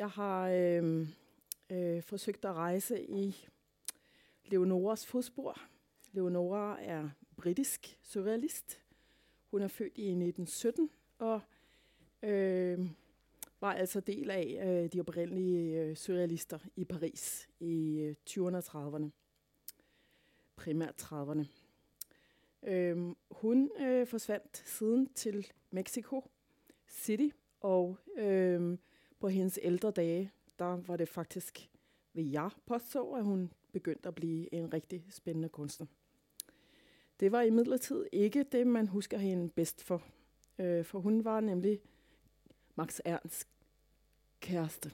Jeg har øh, øh, forsøgt at rejse i Leonoras fodspor. Leonora er britisk surrealist. Hun er født i 1917 og øh, var altså del af øh, de oprindelige øh, surrealister i Paris i øh, 20'erne og 30'erne. Primært 30'erne. Øh, hun øh, forsvandt siden til Mexico City, og øh, på hendes ældre dage, der var det faktisk, ved jeg påstå, at hun begyndte at blive en rigtig spændende kunstner. Det var imidlertid ikke det, man husker hende bedst for, øh, for hun var nemlig Max Ernst kæreste.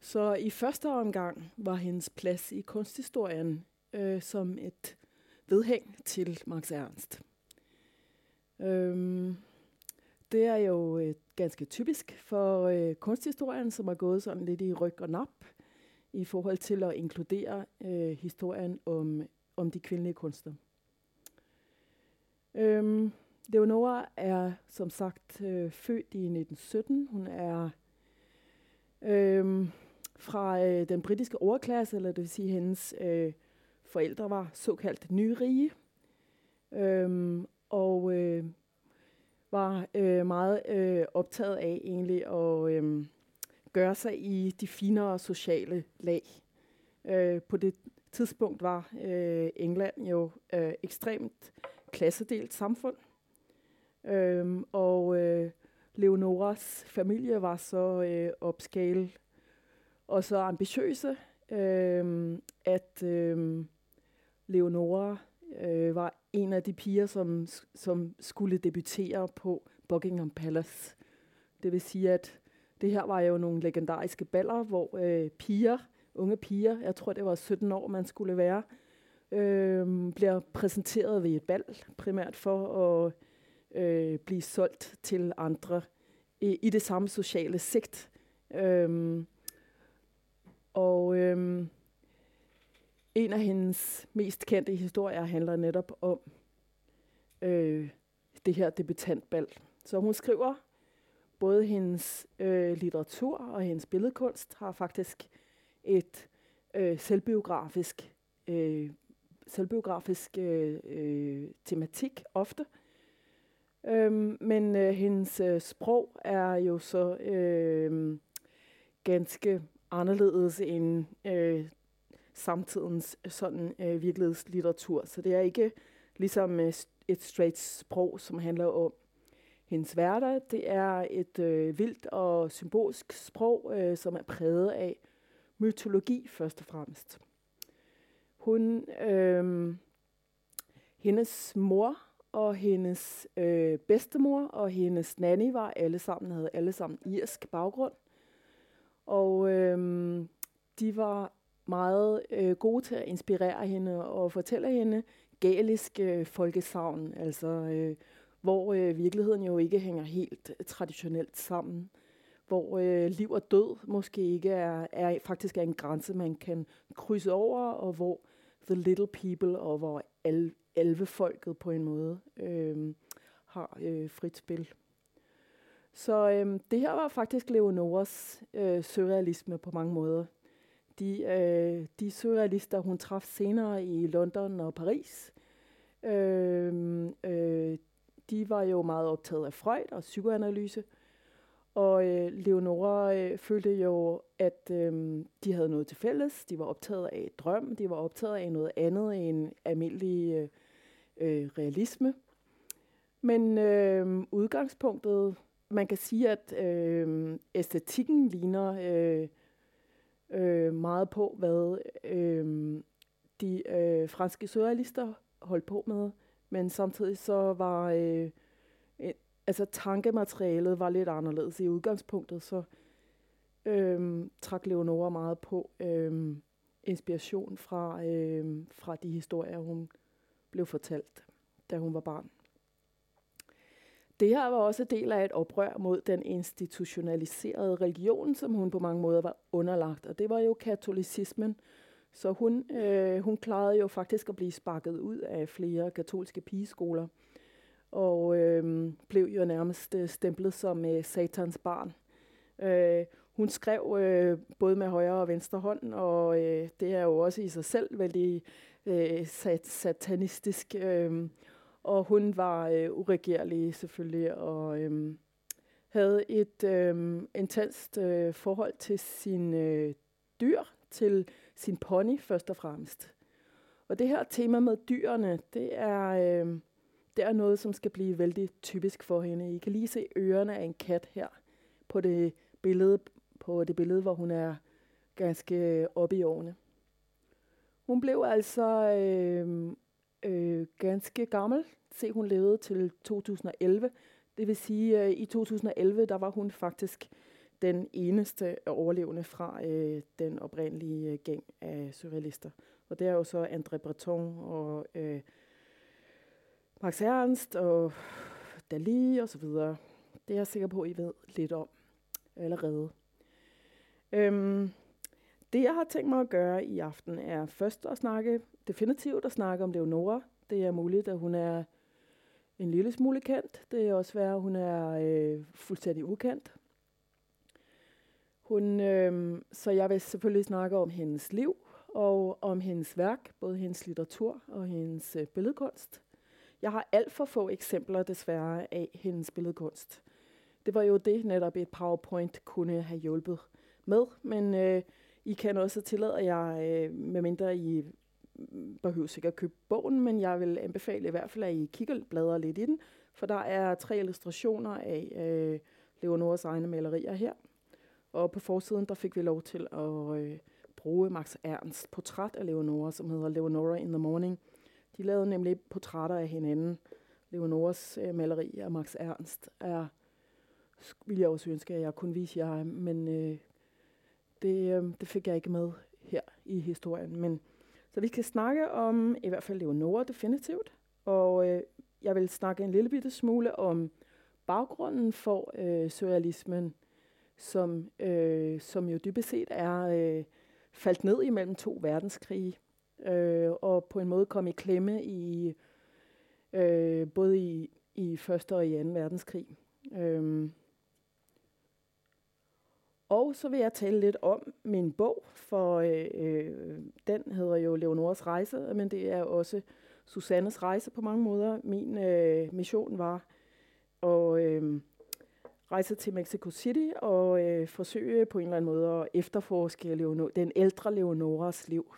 Så i første omgang var hendes plads i kunsthistorien øh, som et vedhæng til Max Ernst. Øhm, det er jo et ganske typisk for øh, kunsthistorien, som er gået sådan lidt i ryg og nap i forhold til at inkludere øh, historien om, om de kvindelige kunstnere. Øhm, Leonora er som sagt øh, født i 1917. Hun er øh, fra øh, den britiske overklasse, eller det vil sige, hendes øh, forældre var såkaldt nyrige. Øhm, og øh, var øh, meget øh, optaget af egentlig at øh, gøre sig i de finere sociale lag. Øh, på det tidspunkt var øh, England jo øh, ekstremt klassedelt samfund. øh, og øh, Leonoras familie var så øh, upscale og så ambitiøse, øh, at øh, Leonora øh, var en af de piger, som, som skulle debutere på Buckingham Palace. Det vil sige, at det her var jo nogle legendariske baller, hvor øh, piger, unge piger, jeg tror det var 17 år, man skulle være, øh, bliver præsenteret ved et bal, primært for at øh, blive solgt til andre i, i det samme sociale sigt. Øh, og øh, en af hendes mest kendte historier handler netop om øh, det her debutantbal. Så hun skriver, både hendes øh, litteratur og hendes billedkunst har faktisk et øh, selvbiografisk, øh, selvbiografisk øh, øh, tematik ofte. Øhm, men øh, hendes øh, sprog er jo så øh, ganske anderledes end øh, samtidens øh, sådan øh, virkelighedslitteratur. Så det er ikke ligesom øh, et straight sprog, som handler om hendes hverdag. Det er et øh, vildt og symbolsk sprog, øh, som er præget af mytologi først og fremmest. Hun, øh, hendes mor og hendes øh, bedstemor og hendes nanny var alle sammen, havde alle sammen irsk baggrund. Og øh, de var meget øh, gode til at inspirere hende og fortælle hende galisk øh, folkesavn, altså øh, hvor øh, virkeligheden jo ikke hænger helt traditionelt sammen. Hvor øh, liv og død måske ikke er, er faktisk er en grænse, man kan krydse over, og hvor the little people og hvor al, alvefolket på en måde øh, har øh, frit spil. Så øh, det her var faktisk Leonoras øh, surrealisme på mange måder. De, øh, de surrealister, hun traf senere i London og Paris, øh, øh, de var jo meget optaget af Freud og psykoanalyse. Og øh, Leonora øh, følte jo, at øh, de havde noget til fælles. De var optaget af drøm, de var optaget af noget andet end almindelig øh, øh, realisme. Men øh, udgangspunktet, man kan sige, at øh, æstetikken ligner øh, øh, meget på, hvad øh, de øh, franske surrealister holdt på med. Men samtidig så var øh, øh, altså tankematerialet var lidt anderledes i udgangspunktet, så øh, trak Leonora meget på øh, inspiration fra, øh, fra de historier, hun blev fortalt, da hun var barn. Det her var også del af et oprør mod den institutionaliserede religion, som hun på mange måder var underlagt, og det var jo katolicismen. Så hun, øh, hun klarede jo faktisk at blive sparket ud af flere katolske pigeskoler, og øh, blev jo nærmest øh, stemplet som øh, satans barn. Øh, hun skrev øh, både med højre og venstre hånd, og øh, det er jo også i sig selv vældig øh, sat, satanistisk. Øh, og hun var øh, uregerlig selvfølgelig, og øh, havde et øh, intenst øh, forhold til sin øh, dyr, til sin pony først og fremmest. Og det her tema med dyrene, det er, øh, det er noget, som skal blive vældig typisk for hende. I kan lige se ørerne af en kat her på det billede, på det billede hvor hun er ganske øh, oppe i årene. Hun blev altså øh, øh, ganske gammel. Se, hun levede til 2011. Det vil sige, at øh, i 2011, der var hun faktisk den eneste overlevende fra øh, den oprindelige øh, gang af surrealister. Og det er jo så André Breton og øh, Max Ernst og Dali og så videre. Det er jeg sikker på, at I ved lidt om allerede. Øhm, det, jeg har tænkt mig at gøre i aften, er først at snakke, definitivt at snakke om Leonora. Det er muligt, at hun er en lille smule kendt. Det er også værd, at hun er øh, fuldstændig ukendt. Hun, øh, så jeg vil selvfølgelig snakke om hendes liv og om hendes værk, både hendes litteratur og hendes øh, billedkunst. Jeg har alt for få eksempler desværre af hendes billedkunst. Det var jo det, netop et PowerPoint kunne have hjulpet med, men øh, i kan også tillade jer, øh, medmindre I behøver sikkert købe bogen, men jeg vil anbefale i hvert fald, at I kigger bladrer lidt i den, for der er tre illustrationer af øh, Leonoras egne malerier her. Og på forsiden, der fik vi lov til at øh, bruge Max Ernst portræt af Leonora, som hedder Leonora in the Morning. De lavede nemlig portrætter af hinanden. Leonoras øh, maleri af Max Ernst er, vil jeg også ønske, at jeg kunne vise jer, men øh, det, øh, det fik jeg ikke med her i historien. Men så vi skal snakke om i hvert fald Leonora definitivt, og øh, jeg vil snakke en lille bitte smule om baggrunden for øh, surrealismen, som, øh, som jo dybest set er øh, faldt ned imellem to verdenskrige, øh, og på en måde kom i klemme i øh, både i, i første og i anden verdenskrig. Øh, og så vil jeg tale lidt om min bog, for øh, øh den hedder jo Leonoras rejse, men det er også Susannes rejse på mange måder. Min øh, mission var at øh, rejse til Mexico City og øh, forsøge på en eller anden måde at efterforske Leonor, den ældre Leonoras liv.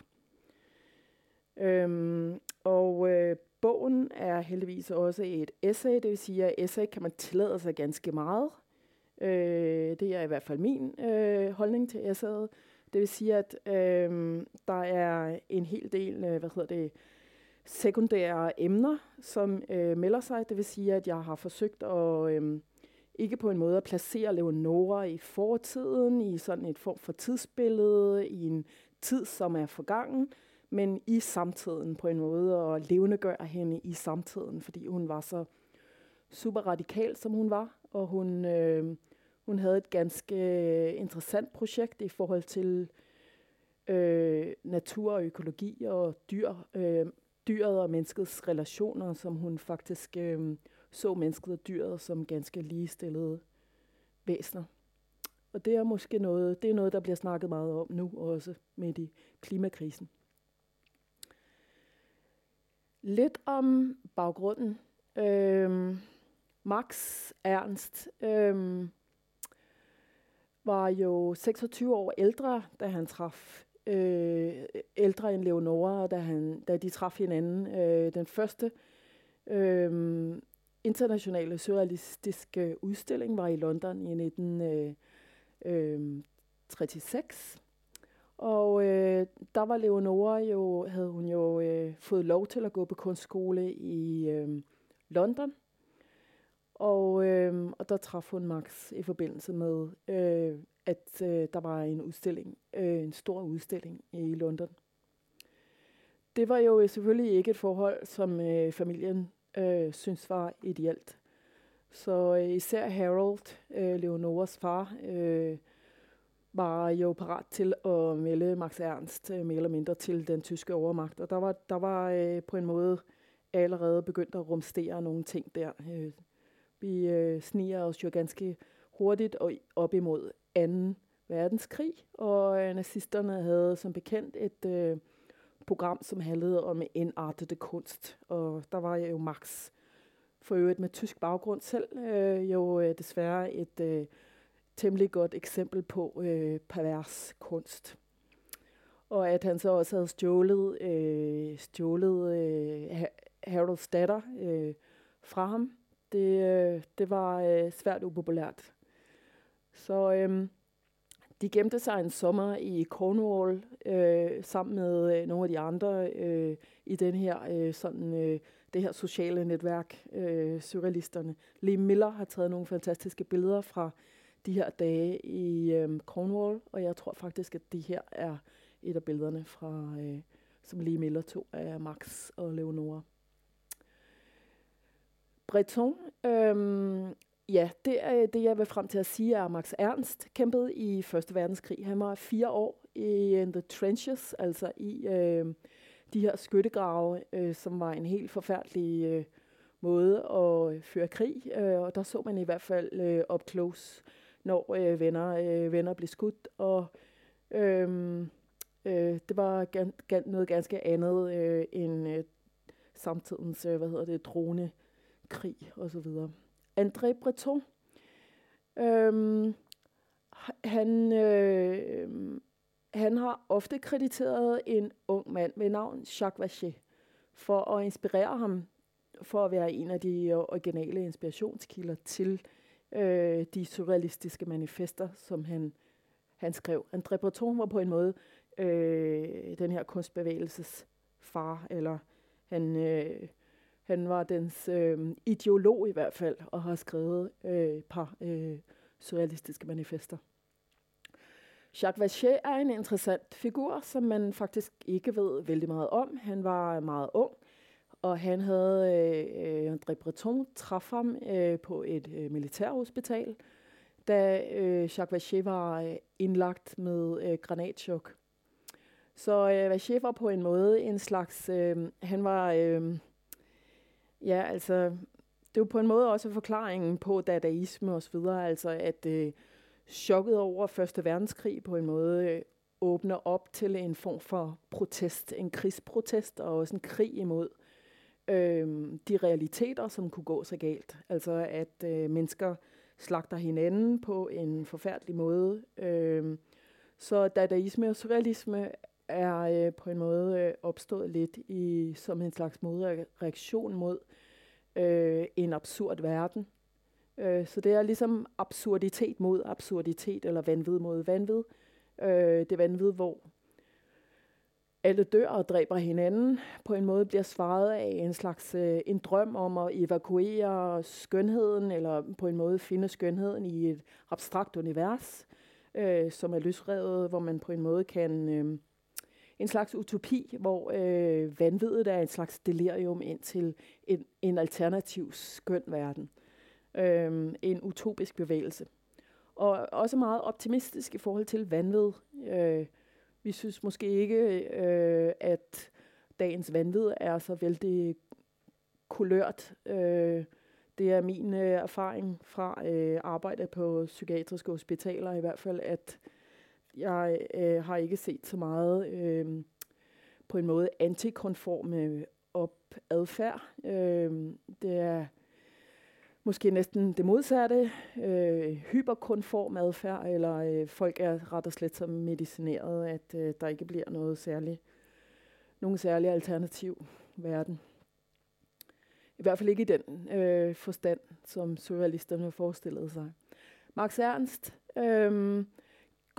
Øhm, og øh, bogen er heldigvis også et essay, det vil sige, at essay kan man tillade sig ganske meget. Øh, det er i hvert fald min øh, holdning til essayet. Det vil sige, at øh, der er en hel del, øh, hvad hedder det, sekundære emner, som øh, melder sig. Det vil sige, at jeg har forsøgt at øh, ikke på en måde at placere Leonora i fortiden, i sådan et form for tidsbillede, i en tid, som er forgangen, men i samtiden på en måde, og levendegøre hende i samtiden, fordi hun var så super radikal, som hun var, og hun øh, hun havde et ganske øh, interessant projekt i forhold til øh, natur og økologi og dyr, øh, dyret og menneskets relationer, som hun faktisk øh, så mennesket og dyret som ganske ligestillede væsener. Og det er måske noget, det er noget, der bliver snakket meget om nu også med i klimakrisen. Lidt om baggrunden. Øhm, Max Ernst øhm, var jo 26 år ældre, da han traf øh, ældre end Leonora, da, han, da de traf hinanden. Øh, den første øh, internationale surrealistiske udstilling var i London i 1936. Øh, øh, og øh, der var Leonora jo, havde hun jo øh, fået lov til at gå på kunstskole i øh, London. Og, øh, og der traf hun Max i forbindelse med, øh, at øh, der var en udstilling, øh, en stor udstilling i London. Det var jo øh, selvfølgelig ikke et forhold, som øh, familien øh, synes var ideelt. Så øh, især Harold, øh, Leonoras far, øh, var jo parat til at melde Max Ernst øh, mere eller mindre til den tyske overmagt. Og der var, der var øh, på en måde allerede begyndt at rumstere nogle ting der. Øh, vi øh, sniger os jo ganske hurtigt og op imod 2. verdenskrig, og øh, nazisterne havde som bekendt et øh, program, som handlede om enartede kunst, og der var jo Max for øvrigt med tysk baggrund selv, øh, jo øh, desværre et øh, temmelig godt eksempel på øh, pervers kunst. Og at han så også havde stjålet, øh, stjålet øh, Harold datter øh, fra ham, det, øh, det var øh, svært upopulært. Så øh, de gemte sig en sommer i Cornwall øh, sammen med øh, nogle af de andre øh, i den her øh, sådan øh, det her sociale netværk, øh, surrealisterne. Lee Miller har taget nogle fantastiske billeder fra de her dage i øh, Cornwall, og jeg tror faktisk, at det her er et af billederne fra, øh, som Lee Miller tog af Max og Leonora. Breton, Øhm, ja, det er øh, det, jeg vil frem til at sige, er Max Ernst kæmpede i Første Verdenskrig. Han var fire år i øh, the trenches, altså i øh, de her skyttegrave, øh, som var en helt forfærdelig øh, måde at øh, føre krig. Øh, og der så man i hvert fald øh, up close, når øh, venner, øh, venner blev skudt. Og øh, øh, det var gan, gan, noget ganske andet øh, end øh, samtidens, øh, hvad hedder det, drone krig osv. André Breton, øhm, han, øh, han har ofte krediteret en ung mand ved navn Jacques Vacher for at inspirere ham for at være en af de originale inspirationskilder til øh, de surrealistiske manifester, som han, han skrev. André Breton var på en måde øh, den her kunstbevægelses far, eller han, øh, han var dens øh, ideolog i hvert fald, og har skrevet øh, et par øh, surrealistiske manifester. Jacques Vacher er en interessant figur, som man faktisk ikke ved vældig meget om. Han var meget ung, og han havde, øh, øh André Breton traf ham øh, på et øh, militærhospital, da øh, Jacques Vacher var øh, indlagt med øh, granatchok. Så øh, Vacher var på en måde en slags, øh, han var, øh, ja altså, det var på en måde også forklaringen på dadaisme og så videre, altså at øh, chokket over Første Verdenskrig på en måde øh, åbner op til en form for protest, en krigsprotest og også en krig imod øh, de realiteter, som kunne gå så galt. Altså at øh, mennesker slagter hinanden på en forfærdelig måde. Øh, så dadaisme og surrealisme er øh, på en måde øh, opstået lidt i som en slags modreaktion mod øh, en absurd verden. Øh, så det er ligesom absurditet mod absurditet, eller vanvid mod vanvid. Øh, det vanvid, hvor alle dør og dræber hinanden, på en måde bliver svaret af en slags øh, en drøm om at evakuere skønheden, eller på en måde finde skønheden i et abstrakt univers, øh, som er løsrevet, hvor man på en måde kan... Øh, en slags utopi, hvor øh, vanviddet er en slags delirium ind til en, en alternativ skøn verden. Øh, en utopisk bevægelse. Og også meget optimistisk i forhold til vanvid. Øh, vi synes måske ikke, øh, at dagens vanvid er så vældig kulørt. Øh, det er min øh, erfaring fra øh, arbejde på psykiatriske hospitaler i hvert fald, at jeg øh, har ikke set så meget øh, på en måde antikonforme øh, opadfærd. Øh, det er måske næsten det modsatte, øh, hyperkonform adfærd, eller øh, folk er ret og slet så medicineret, at øh, der ikke bliver noget særligt, nogen særlig alternativ verden. I hvert fald ikke i den øh, forstand, som surrealisterne forestillede sig. Max Ernst øh,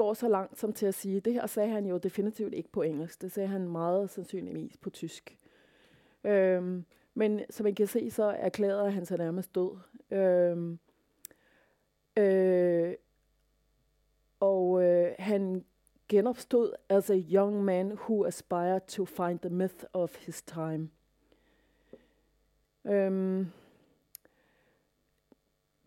går så langt som til at sige, det her sagde han jo definitivt ikke på engelsk, det sagde han meget sandsynligvis på tysk. Øhm, men som I kan se, så erklærede han sig nærmest død. Øhm, øh, og øh, han genopstod as a young man who aspired to find the myth of his time. Øhm,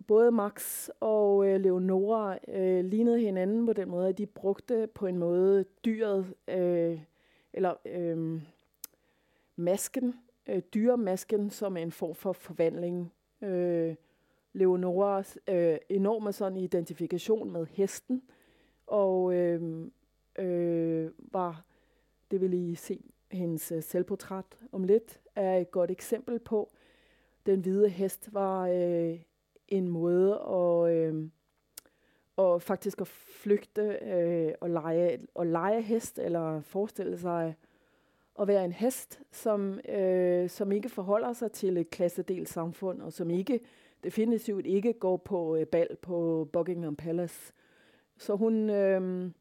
både Max og øh, Leonora øh, lignede hinanden på den måde, at de brugte på en måde dyret, øh, eller øh, masken, øh, dyremasken som en form for forvandling. Øh, Leonoras øh, enorme sådan identifikation med hesten, og øh, øh, var, det vil I se hendes øh, selvportræt om lidt, er et godt eksempel på. Den hvide hest var øh, en måde at, øh, og faktisk at flygte øh, og, lege, og lege hest, eller forestille sig at være en hest, som, øh, som ikke forholder sig til et klassedelt samfund, og som ikke definitivt ikke går på øh, bal på Buckingham Palace. Så hun, øh,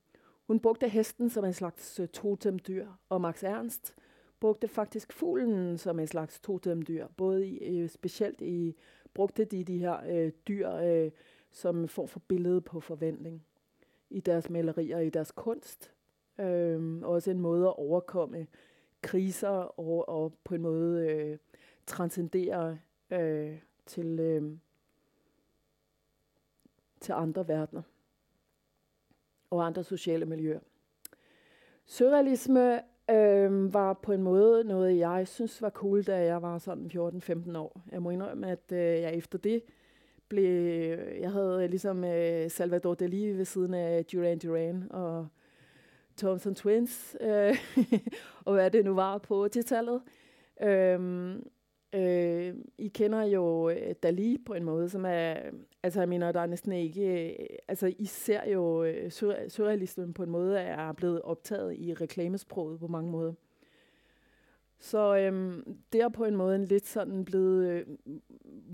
hun brugte hesten som en slags øh, totemdyr, og Max Ernst brugte faktisk fuglen som en slags totemdyr, både i, øh, specielt i, brugte de de her øh, dyr øh, som form for billede på forventning i deres malerier, og i deres kunst. Øh, også en måde at overkomme kriser og, og på en måde øh, transcendere øh, til, øh, til andre verdener og andre sociale miljøer. Surrealisme øh, var på en måde noget, jeg synes var cool, da jeg var sådan 14-15 år. Jeg må indrømme, at øh, jeg efter det blev... Jeg havde øh, ligesom øh, Salvador Dali ved siden af Duran Duran og Thompson Twins, øh, og hvad det nu var på til tallet. Øh, Øh, I kender jo øh, Dali på en måde, som er, altså jeg mener, der er næsten ikke, øh, altså I ser jo øh, surrealismen på en måde er blevet optaget i reklamesproget på mange måder. Så øhm, det er på en måde en lidt sådan blevet øh,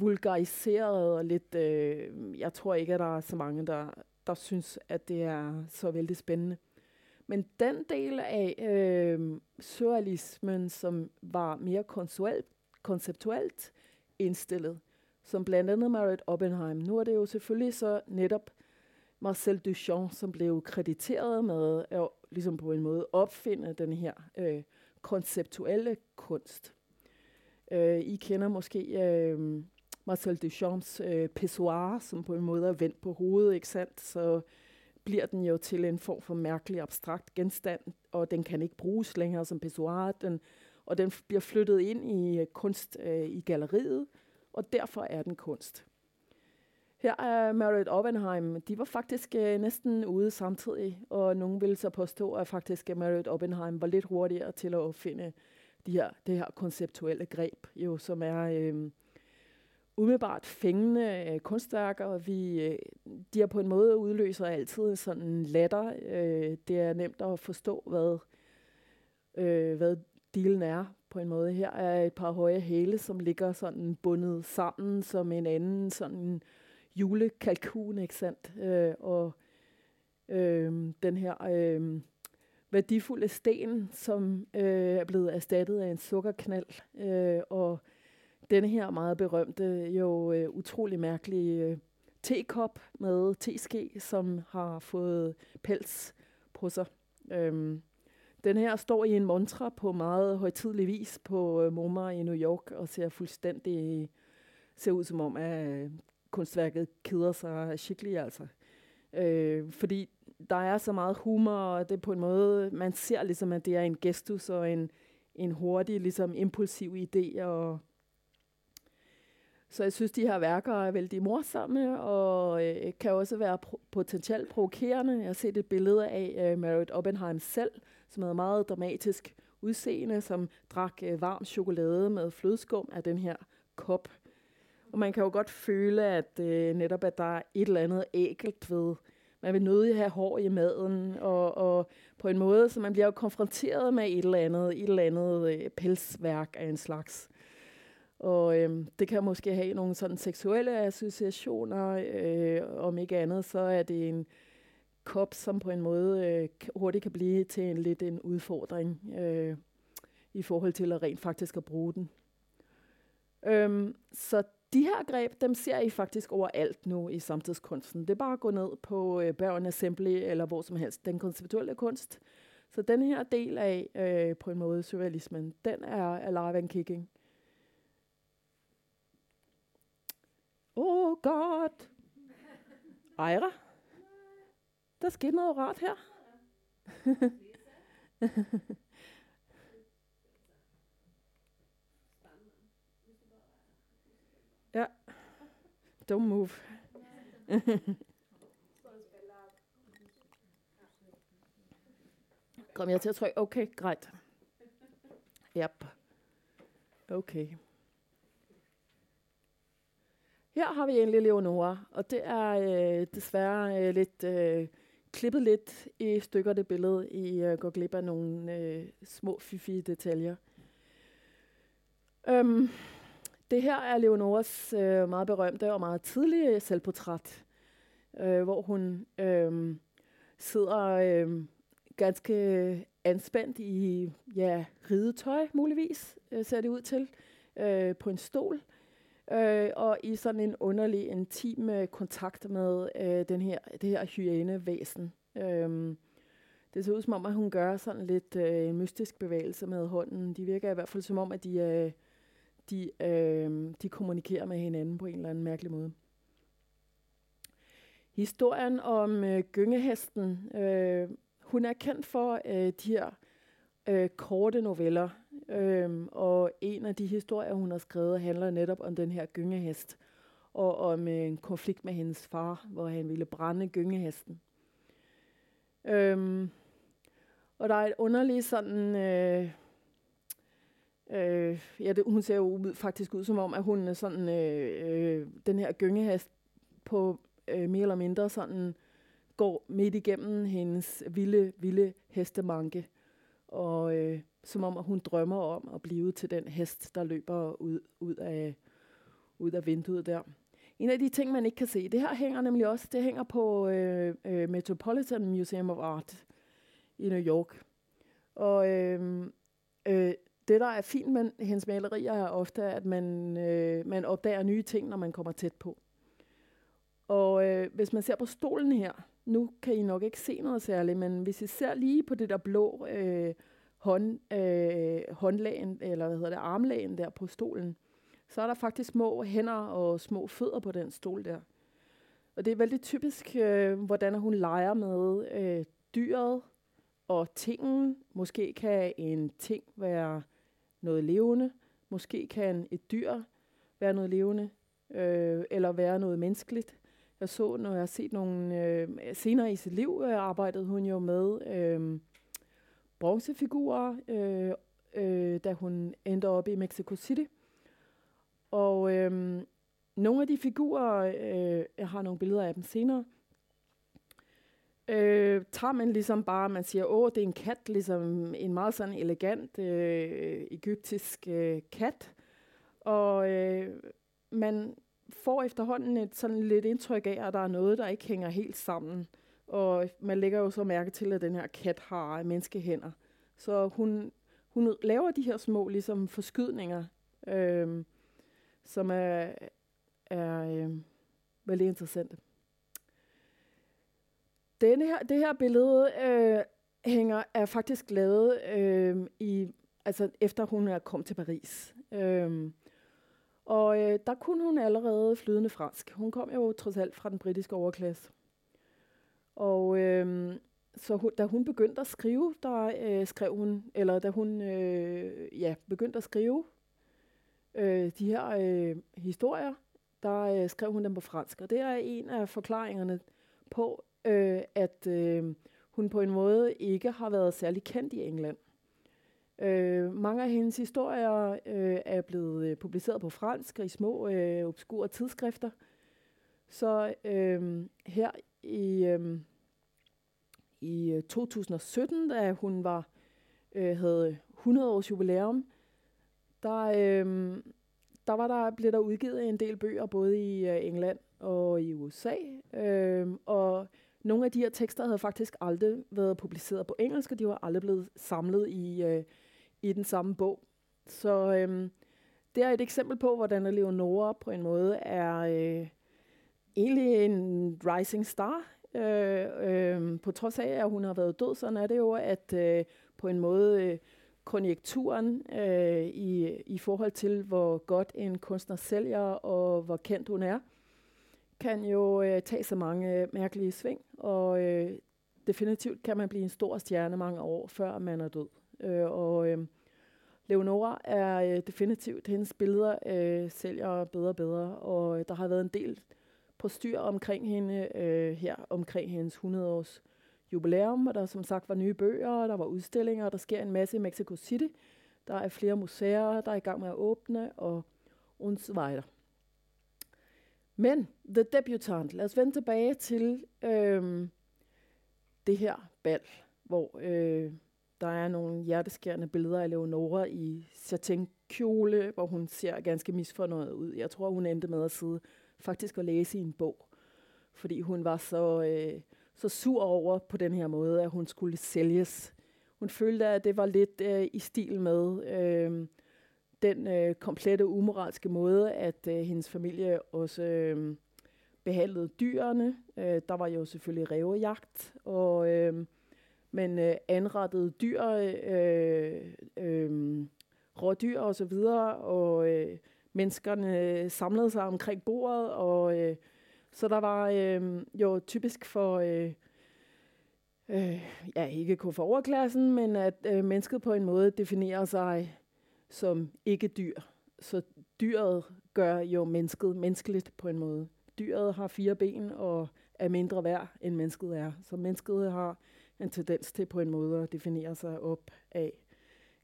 vulgariseret og lidt, øh, jeg tror ikke, at der er så mange, der, der synes, at det er så vældig spændende. Men den del af øh, surrealismen, som var mere konsuelt, konceptuelt indstillet, som blandt andet Marit Oppenheim. Nu er det jo selvfølgelig så netop Marcel Duchamp, som blev krediteret med at ligesom på en måde opfinde den her øh, konceptuelle kunst. Øh, I kender måske øh, Marcel Duchamps øh, pissoir, som på en måde er vendt på hovedet, ikke sandt? Så bliver den jo til en form for mærkelig abstrakt genstand, og den kan ikke bruges længere som pissoir. Den og den bliver flyttet ind i øh, kunst øh, i galleriet, og derfor er den kunst. Her er Marriott Oppenheim. De var faktisk øh, næsten ude samtidig, og nogen vil så påstå, at faktisk Marriott Oppenheim var lidt hurtigere til at opfinde de her, det her konceptuelle greb, jo, som er øh, umiddelbart fængende øh, kunstværker. Og vi, øh, de er på en måde udløser altid sådan latter. Øh, det er nemt at forstå, hvad, øh, hvad dealen er på en måde. Her er et par høje hæle, som ligger sådan bundet sammen som en anden sådan julekalkun, ikke sandt? Øh, og øh, den her øh, værdifulde sten, som øh, er blevet erstattet af en sukkerknald, øh, og denne her meget berømte, jo øh, utrolig mærkelige øh, tekop med teske, som har fået pels på sig. Øh, den her står i en montre på meget højtidlig vis på øh, MoMA i New York og ser fuldstændig ser ud som om, at øh, kunstværket keder sig skikkelig altså. Øh, fordi der er så meget humor, og det er på en måde, man ser ligesom, at det er en gestus og en, en hurtig, ligesom impulsiv idé. Og så jeg synes, de her værker er vældig morsomme, og øh, kan også være pro- potentielt provokerende. Jeg har set et billede af øh, Marriott Oppenheim selv, som havde meget dramatisk udseende, som drak øh, varm chokolade med flødeskum af den her kop. Og man kan jo godt føle, at øh, netop at der er et eller andet ægelt ved, man vil nødig have hår i maden, og, og på en måde, så man bliver jo konfronteret med et eller andet, et eller andet øh, pelsværk af en slags. Og øh, det kan måske have nogle sådan seksuelle associationer, øh, om ikke andet, så er det en kop, som på en måde øh, hurtigt kan blive til en lidt en udfordring øh, i forhold til at rent faktisk at bruge den. Øhm, så de her greb, dem ser I faktisk overalt nu i samtidskunsten. Det er bare at gå ned på øh, Bergen Assembly eller hvor som helst, den konceptuelle kunst. Så den her del af, øh, på en måde, surrealismen, den er alive and kicking. Oh God! Ejra? Der skete noget rart her. ja. don't move. Kom jeg til at trykke? Okay, greit. Yep. Okay. Her har vi endelig Leonora, og det er øh, desværre øh, lidt øh, klippet lidt i stykker det billede. I øh, går glip af nogle øh, små fifi detaljer. Øhm, det her er Leonoras øh, meget berømte og meget tidlige selvportræt, øh, hvor hun øh, sidder øh, ganske øh, anspændt i ja, ridetøj, muligvis, øh, ser det ud til, øh, på en stol, øh, øh, og i sådan en underlig, intim øh, kontakt med øh, den her, det her hyænevæsen. Øh, det ser ud som om, at hun gør sådan lidt øh, mystisk bevægelse med hånden. De virker i hvert fald som om, at de, øh, de, øh, de kommunikerer med hinanden på en eller anden mærkelig måde. Historien om øh, gyngehesten, øh, hun er kendt for øh, de her øh, korte noveller, Øhm, og en af de historier, hun har skrevet, handler netop om den her gyngehest, og om øh, en konflikt med hendes far, hvor han ville brænde gyngehesten. Øhm, og der er et underligt sådan... Øh, øh, ja, det, hun ser jo faktisk ud som om, at hun er sådan... Øh, øh, den her gyngehest på øh, mere eller mindre sådan går midt igennem hendes vilde, vilde hestemanke. Og øh, som om, at hun drømmer om at blive til den hest, der løber ud, ud, af, ud af vinduet der. En af de ting, man ikke kan se, det her hænger nemlig også, det hænger på øh, øh, Metropolitan Museum of Art i New York. Og øh, øh, det, der er fint med hendes malerier, er ofte, at man, øh, man opdager nye ting, når man kommer tæt på. Og øh, hvis man ser på stolen her, nu kan I nok ikke se noget særligt, men hvis I ser lige på det der blå øh, hånd, øh, håndlagen, eller hvad hedder det, armlægen der på stolen, så er der faktisk små hænder og små fødder på den stol der. Og det er vældig typisk, øh, hvordan hun leger med øh, dyret og tingen. Måske kan en ting være noget levende. Måske kan et dyr være noget levende, øh, eller være noget menneskeligt. Jeg så, når jeg har set nogle... Øh, senere i sit liv øh, arbejdede hun jo med øh, bronzefigurer, øh, øh, da hun endte op i Mexico City. Og øh, nogle af de figurer, øh, jeg har nogle billeder af dem senere, øh, tager man ligesom bare, man siger, åh, det er en kat, ligesom en meget sådan elegant øh, egyptisk øh, kat. Og øh, man får efterhånden et sådan lidt indtryk af, at der er noget, der ikke hænger helt sammen. Og man lægger jo så mærke til, at den her kat har menneskehænder. Så hun, hun laver de her små ligesom forskydninger, øh, som er, er øh, veldig interessante. Denne her, det her billede øh, hænger er faktisk lavet øh, i altså efter hun er kommet til Paris. Øh, og øh, der kunne hun allerede flydende fransk. Hun kom jo trods alt fra den britiske overklasse. Og øh, så hun, da hun begyndte at skrive, der øh, skrev hun, eller da hun øh, ja, begyndte at skrive øh, de her øh, historier, der øh, skrev hun dem på fransk. Og det er en af forklaringerne på, øh, at øh, hun på en måde ikke har været særlig kendt i England. Øh, mange af hendes historier øh, er blevet øh, publiceret på fransk og i små øh, obskure tidsskrifter. Så øh, her Øhm, i, øh, i 2017, da hun var øh, havde 100 års jubilæum, der, øh, der, var der blev der udgivet en del bøger både i øh, England og i USA. Øh, og nogle af de her tekster havde faktisk aldrig været publiceret på engelsk, og de var aldrig blevet samlet i, øh, i den samme bog. Så øh, det er et eksempel på, hvordan Leonora på en måde er øh, egentlig en rising star. Øh, øh, på trods af, at hun har været død, så er det jo, at øh, på en måde øh, konjekturen øh, i, i forhold til, hvor godt en kunstner sælger og hvor kendt hun er, kan jo øh, tage så mange øh, mærkelige sving, og øh, definitivt kan man blive en stor stjerne mange år, før man er død. Øh, og øh, Leonora er øh, definitivt, hendes billeder øh, sælger bedre og bedre, og øh, der har været en del styr omkring hende øh, her omkring hendes 100-års jubilæum, og der som sagt var nye bøger, og der var udstillinger, der sker en masse i Mexico City. Der er flere museer, der er i gang med at åbne, og und weiter. Men The Debutant, lad os vende tilbage til øh, det her bal, hvor øh, der er nogle hjerteskærende billeder af Leonora i satin-kjole, hvor hun ser ganske misfornøjet ud. Jeg tror, hun endte med at sidde faktisk at læse i en bog, fordi hun var så, øh, så sur over på den her måde, at hun skulle sælges. Hun følte, at det var lidt øh, i stil med øh, den øh, komplette umoralske måde, at øh, hendes familie også øh, behandlede dyrene. Øh, der var jo selvfølgelig rævejagt, og... Øh, men øh, anrettede dyr, øh, øh, rådyr og så videre, og øh, menneskerne øh, samlede sig omkring bordet, og øh, så der var øh, jo typisk for, øh, øh, ja ikke kun for overklassen, men at øh, mennesket på en måde definerer sig som ikke dyr. Så dyret gør jo mennesket menneskeligt på en måde. Dyret har fire ben og er mindre værd, end mennesket er. Så mennesket har en tendens til på en måde at definere sig op af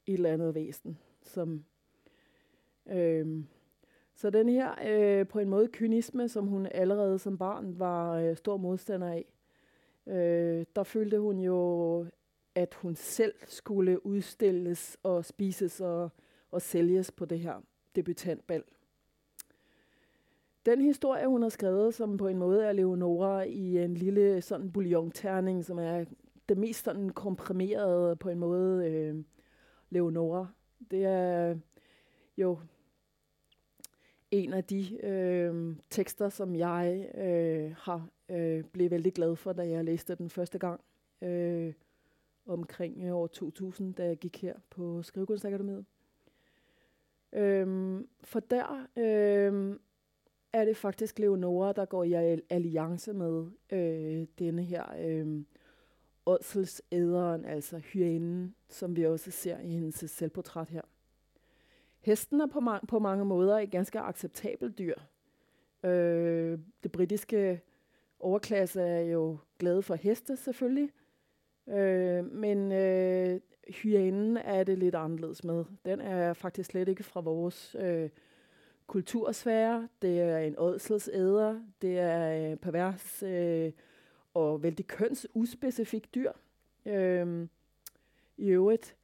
et eller andet væsen, som øh, så den her øh, på en måde kynisme, som hun allerede som barn var øh, stor modstander af, øh, der følte hun jo, at hun selv skulle udstilles og spises og, og sælges på det her debutantbal. Den historie, hun har skrevet, som på en måde er Leonora i en lille sådan bouillon-terning, som er det mest sådan komprimerede på en måde øh, Leonora. Det er jo en af de øh, tekster, som jeg øh, har øh, blevet vældig glad for, da jeg læste den første gang øh, omkring øh, år 2000, da jeg gik her på Skrivekunstakademiet. Øh, for der øh, er det faktisk Leonora, der går i alliance med øh, denne her øh, ådselsæderen, altså hyænen, som vi også ser i hendes selvportræt her. Hesten er på, ma- på mange måder et ganske acceptabelt dyr. Øh, det britiske overklasse er jo glade for heste selvfølgelig, øh, men øh, hyænen er det lidt anderledes med. Den er faktisk slet ikke fra vores øh, kultursfære. Det er en ådselsæder, det er øh, pervers øh, og vældig kønsuspecifik dyr øh, i øvrigt.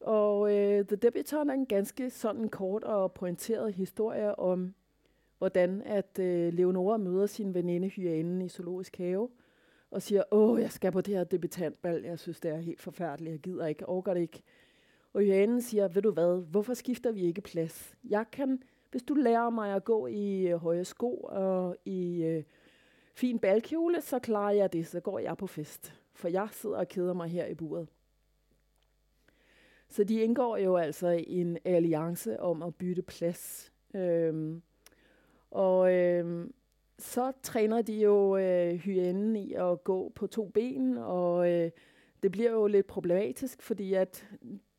Og øh, Øh, The Debutant er en ganske sådan kort og pointeret historie om, hvordan at øh, Leonora møder sin veninde Hyænen i Zoologisk Have, og siger, åh, jeg skal på det her debutantbal, jeg synes, det er helt forfærdeligt, jeg gider ikke, overgår det ikke. Og Hyænen siger, ved du hvad, hvorfor skifter vi ikke plads? Jeg kan, hvis du lærer mig at gå i øh, høje sko og i øh, fin balkjole, så klarer jeg det, så går jeg på fest. For jeg sidder og keder mig her i buret. Så de indgår jo altså i en alliance om at bytte plads. Øhm, og øhm, så træner de jo øh, hyænen i at gå på to ben, og øh, det bliver jo lidt problematisk, fordi at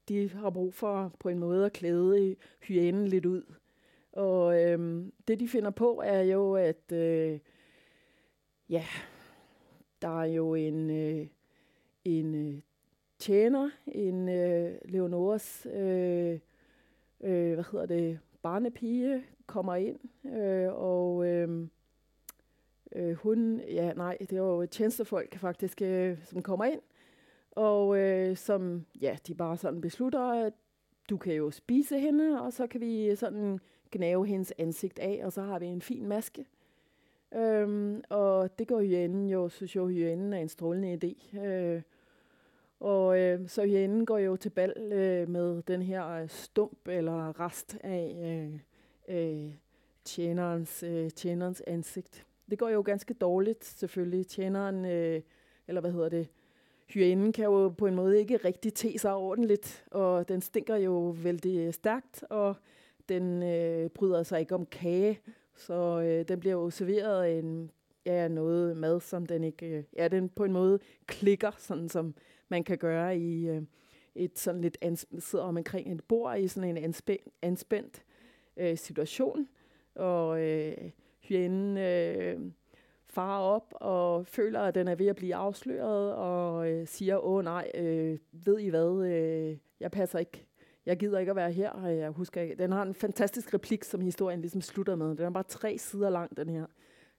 de har brug for på en måde at klæde hyænen lidt ud. Og øhm, det de finder på er jo, at øh, ja, der er jo en, øh, en øh, tjener, en øh, Leonoras, øh, øh, hvad hedder det, barnepige, kommer ind, øh, og øh, øh, hun, ja nej, det var jo tjenestefolk faktisk, øh, som kommer ind, og øh, som, ja, de bare sådan beslutter, at du kan jo spise hende, og så kan vi sådan gnave hendes ansigt af, og så har vi en fin maske. Øhm, og det går hyænen jo, synes jo, hyænen er en strålende idé. Øh, og øh, så hyænen går jo til bal øh, med den her øh, stump eller rest af øh, øh, tjenerens, øh, tjenerens ansigt. Det går jo ganske dårligt, selvfølgelig. Tjeneren, øh, eller hvad hedder det, hyænen kan jo på en måde ikke rigtig te sig ordentligt, og den stinker jo vældig øh, stærkt, og den øh, bryder sig ikke om kage, så øh, den bliver jo serveret en, ja, noget mad, som den ikke, øh, ja, den på en måde klikker, sådan som man kan gøre i øh, et sådan lidt ans- sidder om omkring et bord i sådan en anspændt, anspændt øh, situation. Og øh, hyænen øh, far op og føler, at den er ved at blive afsløret, og øh, siger, åh nej, øh, ved I hvad, øh, jeg passer ikke, jeg gider ikke at være her. Og jeg husker ikke. Den har en fantastisk replik, som historien ligesom slutter med. Den er bare tre sider lang, den her.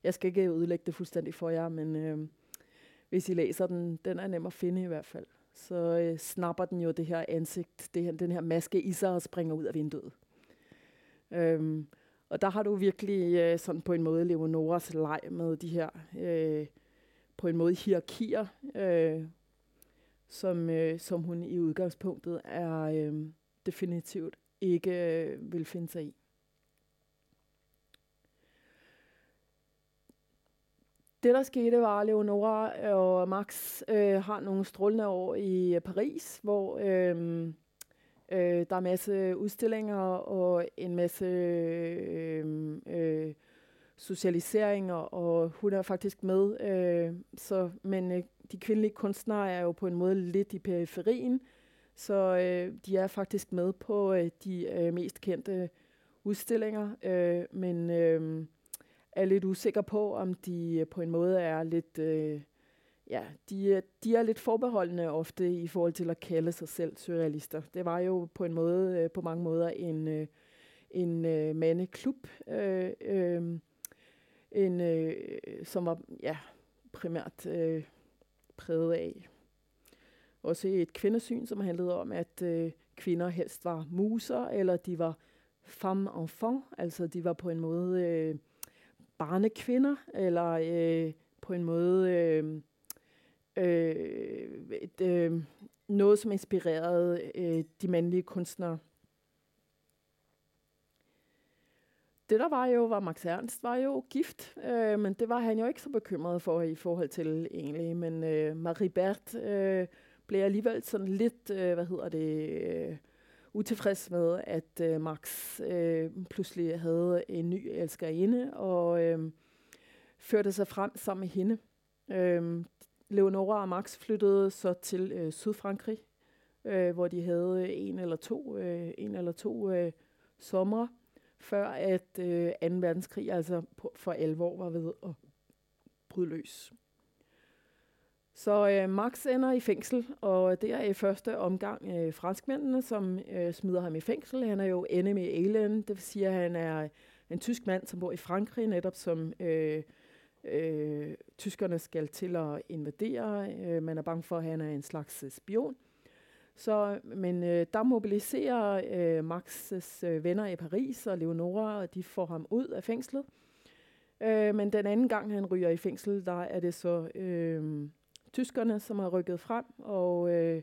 Jeg skal ikke ødelægge det fuldstændig for jer, men øh, hvis I læser den, den er nem at finde i hvert fald. Så øh, snapper den jo det her ansigt, det her, den her maske i sig og springer ud af vinduet. Øhm, og der har du virkelig øh, sådan på en måde Leonoras leg med de her øh, på en måde hierarkier, øh, som, øh, som hun i udgangspunktet er øh, definitivt ikke øh, vil finde sig i. Det, der skete, var, at Leonora øh, og Max øh, har nogle strålende år i øh, Paris, hvor øh, Øh, der er masse udstillinger og en masse øh, øh, socialiseringer, og hun er faktisk med. Øh, så, men øh, de kvindelige kunstnere er jo på en måde lidt i periferien, så øh, de er faktisk med på øh, de øh, mest kendte udstillinger, øh, men øh, er lidt usikker på, om de øh, på en måde er lidt... Øh, ja, de, øh, de er lidt forbeholdende ofte i forhold til at kalde sig selv surrealister. Det var jo på en måde, øh, på mange måder en, øh, en øh, mandeklub, øh, øh, en, øh, som var ja, primært øh, præget af også et kvindesyn, som handlede om, at øh, kvinder helst var muser, eller de var femme enfant, altså de var på en måde øh, barnekvinder, eller øh, på en måde øh, øh, et, øh, noget, som inspirerede øh, de mandlige kunstnere. Det der var jo, var Max Ernst var jo gift, øh, men det var han jo ikke så bekymret for i forhold til egentlig. Men øh, Marie Bert øh, blev alligevel sådan lidt, øh, hvad hedder det, øh, utilfreds med, at øh, Max øh, pludselig havde en ny elskerinde, og øh, førte sig frem sammen med hende. Øh, Leonora og Max flyttede så til øh, Sydfrankrig, øh, hvor de havde en eller to, øh, en eller to øh, sommer, før at øh, 2. verdenskrig altså på, for alvor var ved at bryde løs. Så øh, Max ender i fængsel, og det er i første omgang øh, franskmændene, som øh, smider ham i fængsel. Han er jo enemy alien, det vil sige, at han er en tysk mand, som bor i Frankrig, netop som øh, øh, tyskerne skal til at invadere. Øh, man er bange for, at han er en slags øh, spion. Så, men øh, der mobiliserer øh, Max' øh, venner i Paris og Leonora, og de får ham ud af fængslet. Øh, men den anden gang, han ryger i fængsel, der er det så øh, tyskerne, som har rykket frem og øh,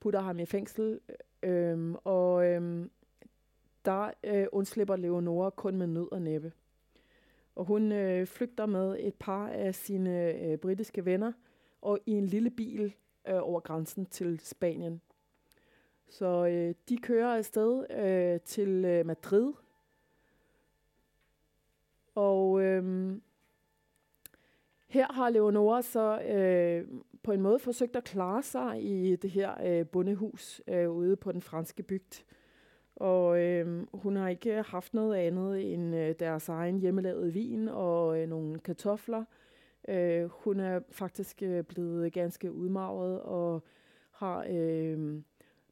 putter ham i fængsel. Øh, og øh, der øh, undslipper Leonora kun med nød og næppe. Og hun øh, flygter med et par af sine øh, britiske venner og i en lille bil øh, over grænsen til Spanien. Så øh, de kører afsted øh, til øh, Madrid. Og øh, her har Leonora så øh, på en måde forsøgt at klare sig i det her øh, bondehus øh, ude på den franske bygd. Og øh, hun har ikke haft noget andet end øh, deres egen hjemmelavede vin og øh, nogle kartofler. Øh, hun er faktisk øh, blevet ganske udmagret og har øh,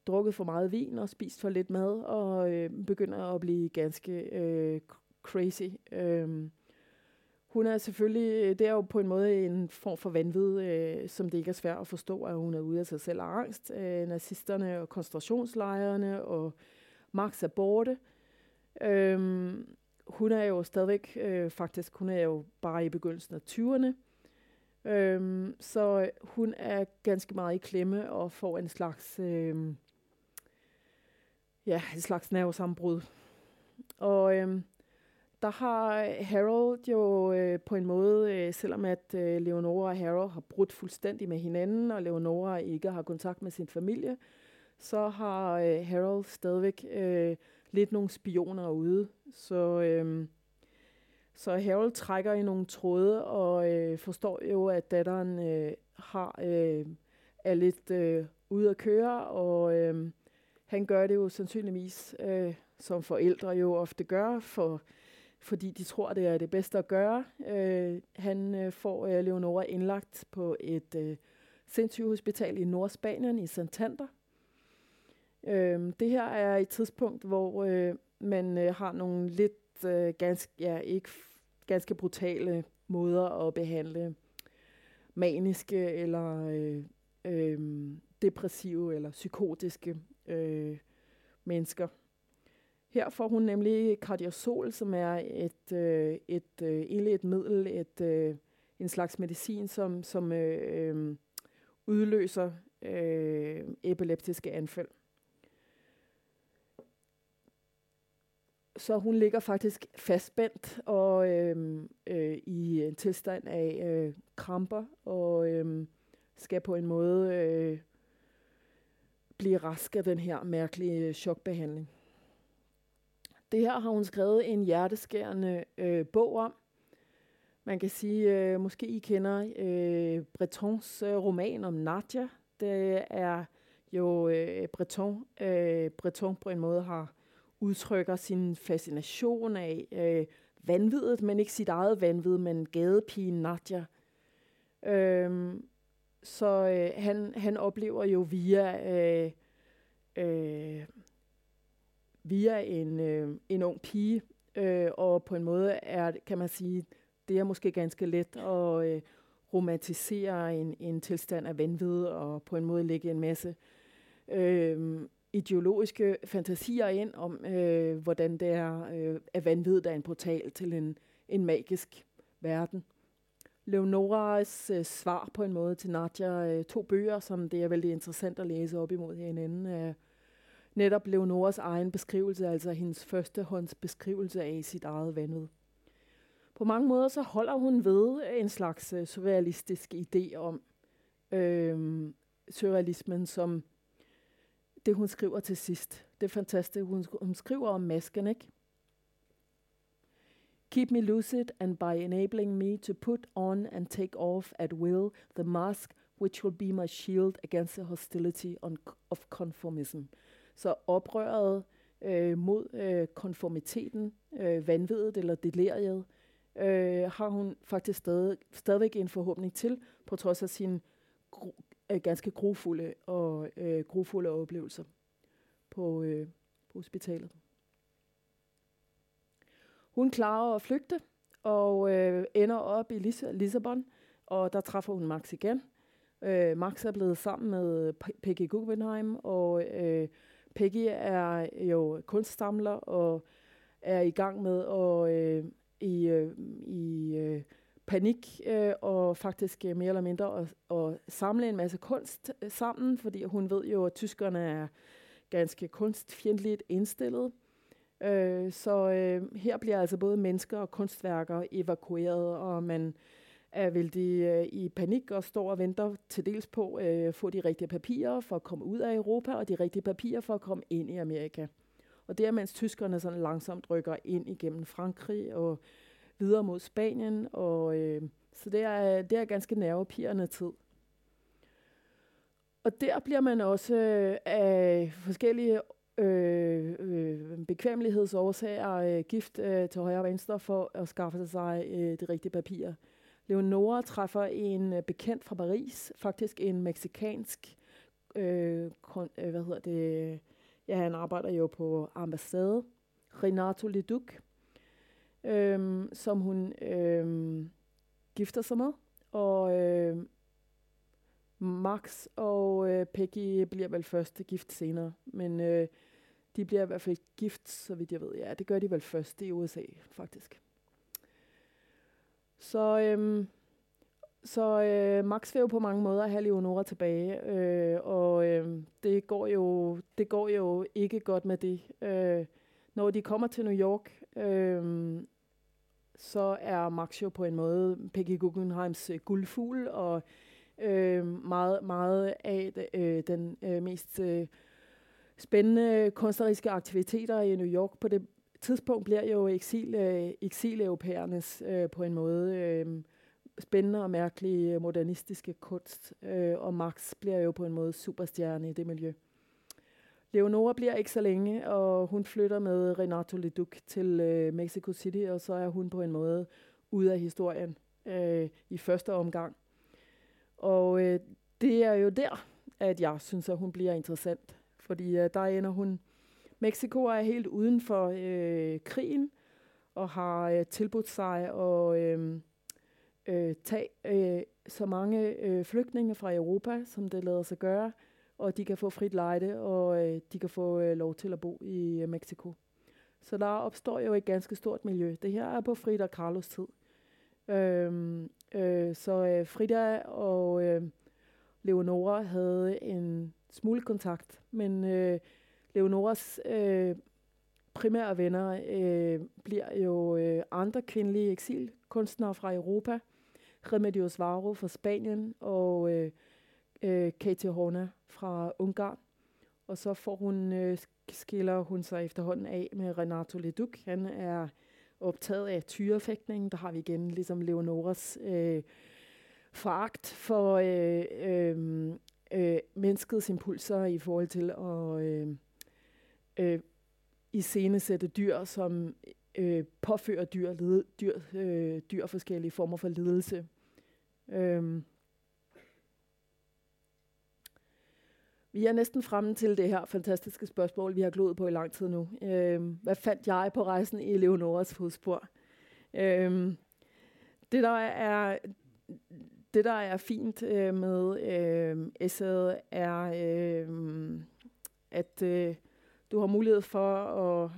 drukket for meget vin og spist for lidt mad og øh, begynder at blive ganske øh, crazy. Øh, hun er selvfølgelig, øh, det er jo på en måde en form for vanvid, øh, som det ikke er svært at forstå, at hun er ude af sig selv af angst. Øh, nazisterne og koncentrationslejrene og Max er borte. Øhm, hun er jo stadigvæk, øh, faktisk, hun er jo bare i begyndelsen af 20'erne. Øhm, så hun er ganske meget i klemme og får en slags, øh, ja, en slags nervesambrud. Og øh, der har øh, Harold jo øh, på en måde, øh, selvom at øh, Leonora og Harold har brudt fuldstændig med hinanden, og Leonora ikke har kontakt med sin familie, så har øh, Harold stadigvæk øh, lidt nogle spioner ude. Så, øh, så Harold trækker i nogle tråde og øh, forstår jo, at datteren øh, har øh, er lidt øh, ude at køre, og øh, han gør det jo sandsynligvis, øh, som forældre jo ofte gør, for, fordi de tror, det er det bedste at gøre. Øh, han øh, får øh, Leonora indlagt på et øh, sindssygehospital i Nordspanien i Santander. Øh, det her er et tidspunkt, hvor øh, man øh, har nogle lidt øh, ganske, ja, ikke ganske brutale måder at behandle maniske eller øh, øh, depressive eller psykotiske øh, mennesker. Her får hun nemlig kardiosol, som er et, øh, et, øh, et middel, et, øh, en slags medicin, som, som øh, øh, udløser øh, epileptiske anfald. Så hun ligger faktisk fastspændt og øh, øh, i en tilstand af øh, kramper og øh, skal på en måde øh, blive rask af den her mærkelige chokbehandling. Det her har hun skrevet en hjerteskærende øh, bog om. Man kan sige, øh, måske I kender øh, Bretons øh, roman om Nadia. Det er jo øh, Breton, øh, Breton på en måde har udtrykker sin fascination af øh, vanvidet, men ikke sit eget vanvid, men gadepigen Nadia. Øhm, så øh, han, han oplever jo via øh, øh, via en, øh, en ung pige, øh, og på en måde er, kan man sige, det er måske ganske let at øh, romantisere en, en tilstand af vanvid, og på en måde lægge en masse øh, ideologiske fantasier ind om, øh, hvordan det er, øh, at vanvid er en portal til en, en magisk verden. Leonoras øh, svar på en måde til Nadia, øh, to bøger, som det er vældig interessant at læse op imod hinanden, øh, netop Leonoras egen beskrivelse, altså hendes førstehånds beskrivelse af sit eget vanvid. På mange måder så holder hun ved en slags øh, surrealistisk idé om øh, surrealismen som det, hun skriver til sidst. Det er fantastisk. Hun, hun skriver om masken, ikke? Keep me lucid, and by enabling me to put on and take off at will the mask which will be my shield against the hostility on, of conformism. Så oprøret øh, mod øh, konformiteten, øh, vanvidet eller deliriet, øh, har hun faktisk stadig, stadigvæk en forhåbning til, på trods af sin gro, øh, ganske grofulde og øh, grofulde oplevelser på, øh, på hospitalet. Hun klarer at flygte og øh, ender op i Lis- Lissabon, og der træffer hun Max igen. Øh, Max er blevet sammen med Peggy Guggenheim, og øh, Peggy er jo kunstsamler og er i gang med at øh, i, øh, i øh, panik øh, og faktisk øh, mere eller mindre at, at samle en masse kunst øh, sammen, fordi hun ved jo, at tyskerne er ganske kunstfjendtligt indstillet. Øh, så øh, her bliver altså både mennesker og kunstværker evakueret, og man er vældig øh, i panik og står og venter til dels på øh, at øh, få de rigtige papirer for at komme ud af Europa, og de rigtige papirer for at komme ind i Amerika. Og det er, mens tyskerne sådan langsomt rykker ind igennem Frankrig og videre mod Spanien, og øh, så det er, det er ganske nervepirrende tid. Og der bliver man også øh, af forskellige øh, øh, øh, gift øh, til højre og venstre for at skaffe sig øh, de rigtige papirer. Leonora træffer en øh, bekendt fra Paris, faktisk en meksikansk, øh, kon, øh, hvad hedder det, ja, han arbejder jo på ambassade, Renato Leduc, øh, som hun øh, gifter sig med, og øh, Max og øh, Peggy bliver vel først gift senere, men øh, de bliver i hvert fald gift, så vidt jeg ved. Ja, det gør de vel først i USA, faktisk. Så, øhm, så øh, Max vil jo på mange måder have Leonora tilbage, øh, og øh, det, går jo, det går jo ikke godt med det. Øh, når de kommer til New York, øh, så er Max jo på en måde Peggy Guggenheims øh, guldfugl, og øh, meget, meget af øh, den øh, mest øh, spændende kunstneriske aktiviteter i New York på det tidspunkt bliver jo eksil, øh, eksileuropæernes øh, på en måde øh, spændende og mærkelige øh, modernistiske kunst, øh, og Max bliver jo på en måde superstjerne i det miljø. Leonora bliver ikke så længe, og hun flytter med Renato Leduc til øh, Mexico City, og så er hun på en måde ude af historien øh, i første omgang. Og øh, det er jo der, at jeg synes, at hun bliver interessant. Fordi øh, der ender hun... Mexico er helt uden for øh, krigen, og har øh, tilbudt sig at øh, øh, tage øh, så mange øh, flygtninge fra Europa, som det lader sig gøre, og de kan få frit lejde, og øh, de kan få øh, lov til at bo i øh, Mexico. Så der opstår jo et ganske stort miljø. Det her er på Frida Carlos tid. Øhm, øh, så øh, Frida og øh, Leonora havde en smule kontakt, men øh, Leonoras øh, primære venner øh, bliver jo øh, andre kvindelige eksilkunstnere fra Europa. Remedios Varo fra Spanien og øh, øh, Katie Horna fra Ungarn. Og så får hun, øh, skiller hun sig efterhånden af med Renato Leduc. Han er optaget af tyrefægtning. Der har vi igen ligesom Leonoras øh, foragt for øh, øh, øh, menneskets impulser i forhold til at øh, øh, iscenesætte dyr, som øh, påfører dyr, led, dyr, øh, dyr forskellige former for lidelse. Øh, Vi er næsten fremme til det her fantastiske spørgsmål, vi har gloet på i lang tid nu. Øh, hvad fandt jeg på rejsen i Leonoras fodspor? Øh, det, der er, det, der er fint øh, med øh, essayet, er, øh, at øh, du har mulighed for at...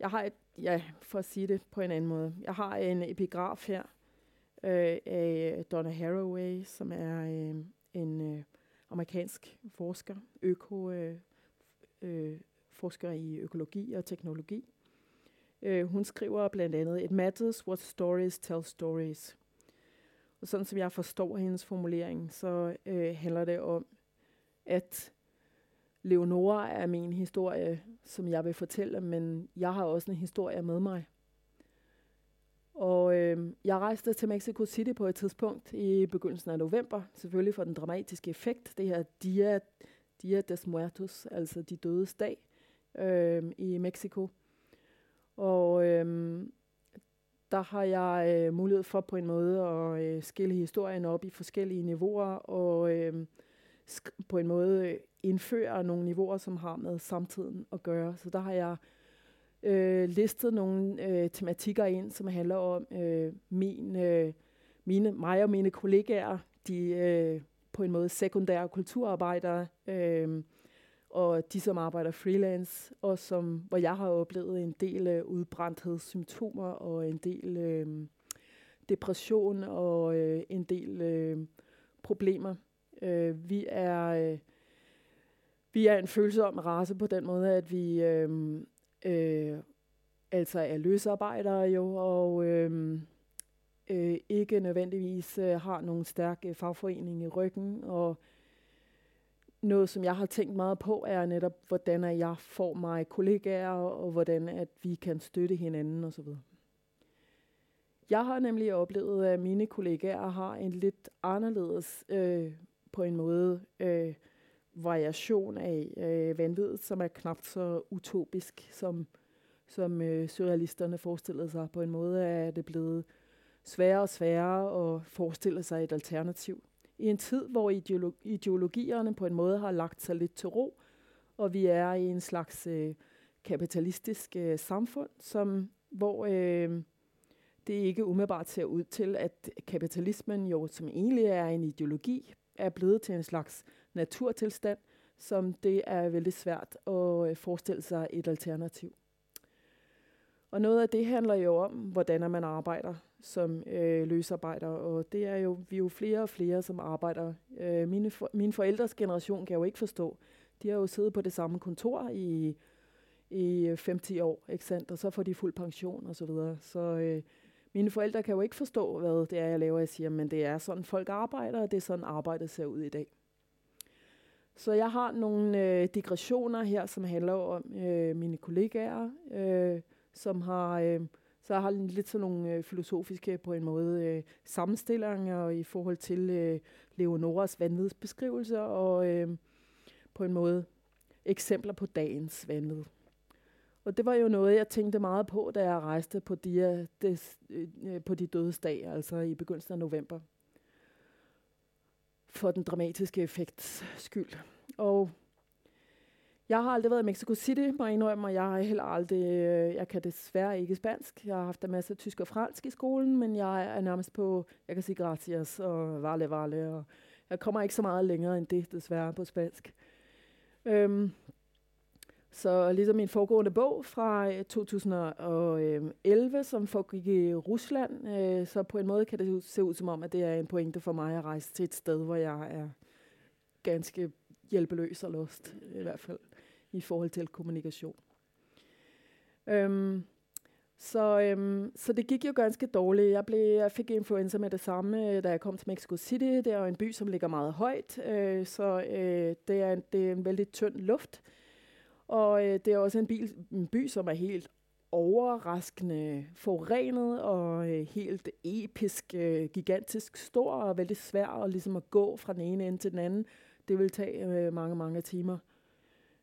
Jeg har et, ja, for at sige det på en anden måde. Jeg har en epigraf her øh, af Donna Haraway, som er øh, en... Øh, amerikansk forsker, øko, øh, øh, forsker i økologi og teknologi. Øh, hun skriver blandt andet, It matters what stories tell stories. Og sådan som jeg forstår hendes formulering, så øh, handler det om, at Leonora er min historie, som jeg vil fortælle, men jeg har også en historie med mig. Og øh, jeg rejste til Mexico City på et tidspunkt i begyndelsen af november, selvfølgelig for den dramatiske effekt, det her Dia, Dia des Muertos, altså de dødes dag øh, i Mexico. Og øh, der har jeg øh, mulighed for på en måde at øh, skille historien op i forskellige niveauer, og øh, på en måde indfører nogle niveauer, som har med samtiden at gøre. Så der har jeg øh, listet nogle øh, tematikker ind, som handler om øh, min, øh, mine, mig og mine kollegaer, de øh, på en måde sekundære kulturarbejdere, øh, og de, som arbejder freelance, og som, hvor jeg har oplevet en del øh, udbrændthedssymptomer og en del øh, depression og øh, en del øh, problemer. Øh, vi er øh, vi er en følsom race på den måde, at vi øh, øh, altså er løsarbejdere jo, og øh, øh, ikke nødvendigvis øh, har nogen stærk øh, fagforening i ryggen, og noget, som jeg har tænkt meget på, er netop, hvordan jeg får mig kollegaer, og hvordan at vi kan støtte hinanden osv. Jeg har nemlig oplevet, at mine kollegaer har en lidt anderledes øh, på en måde øh, variation af øh, vanvittet, som er knap så utopisk, som, som øh, surrealisterne forestillede sig. På en måde er det blevet sværere og sværere at forestille sig et alternativ. I en tid, hvor ideolo- ideologierne på en måde har lagt sig lidt til ro, og vi er i en slags øh, kapitalistisk øh, samfund, som, hvor øh, det ikke umiddelbart ser ud til, at kapitalismen jo, som egentlig er en ideologi, er blevet til en slags naturtilstand, som det er vældig svært at øh, forestille sig et alternativ. Og noget af det handler jo om, hvordan man arbejder som øh, løsarbejder, og det er jo, vi er jo flere og flere, som arbejder. Øh, mine, for, mine forældres generation kan jo ikke forstå. De har jo siddet på det samme kontor i, i øh, 5-10 år, ikke sandt? og så får de fuld pension og så videre. Så øh, mine forældre kan jo ikke forstå, hvad det er, jeg laver. Jeg siger, men det er sådan, folk arbejder, og det er sådan, arbejdet ser ud i dag. Så jeg har nogle øh, digressioner her, som handler om øh, mine kollegaer, øh, som har, øh, så jeg har lidt sådan nogle øh, filosofiske på en måde øh, sammenstillinger i forhold til øh, Leonoras vanvidsbeskrivelser, og øh, på en måde eksempler på dagens vanvid. Og det var jo noget, jeg tænkte meget på, da jeg rejste på de, des, øh, øh, på de dødes dag, altså i begyndelsen af november. For den dramatiske effekts skyld. Og jeg har aldrig været i Mexico City, må jeg indrømme, og jeg har heller aldrig, øh, jeg kan desværre ikke spansk. Jeg har haft en masse tysk og fransk i skolen, men jeg er nærmest på, jeg kan sige gracias og vale vale, og jeg kommer ikke så meget længere end det, desværre, på spansk. Øhm, så ligesom min foregående bog fra øh, 2011, som foregik i Rusland, øh, så på en måde kan det se ud som om, at det er en pointe for mig at rejse til et sted, hvor jeg er ganske hjælpeløs og lost, i hvert fald i forhold til kommunikation. Øhm, så, øhm, så det gik jo ganske dårligt. Jeg, blev, jeg fik influenza med det samme, øh, da jeg kom til Mexico City. Det er jo en by, som ligger meget højt, øh, så øh, det, er en, det er en vældig tynd luft. Og øh, det er også en, bil, en by, som er helt overraskende forurenet og øh, helt episk, øh, gigantisk stor og vældig svær at, ligesom at gå fra den ene ende til den anden. Det vil tage øh, mange, mange timer.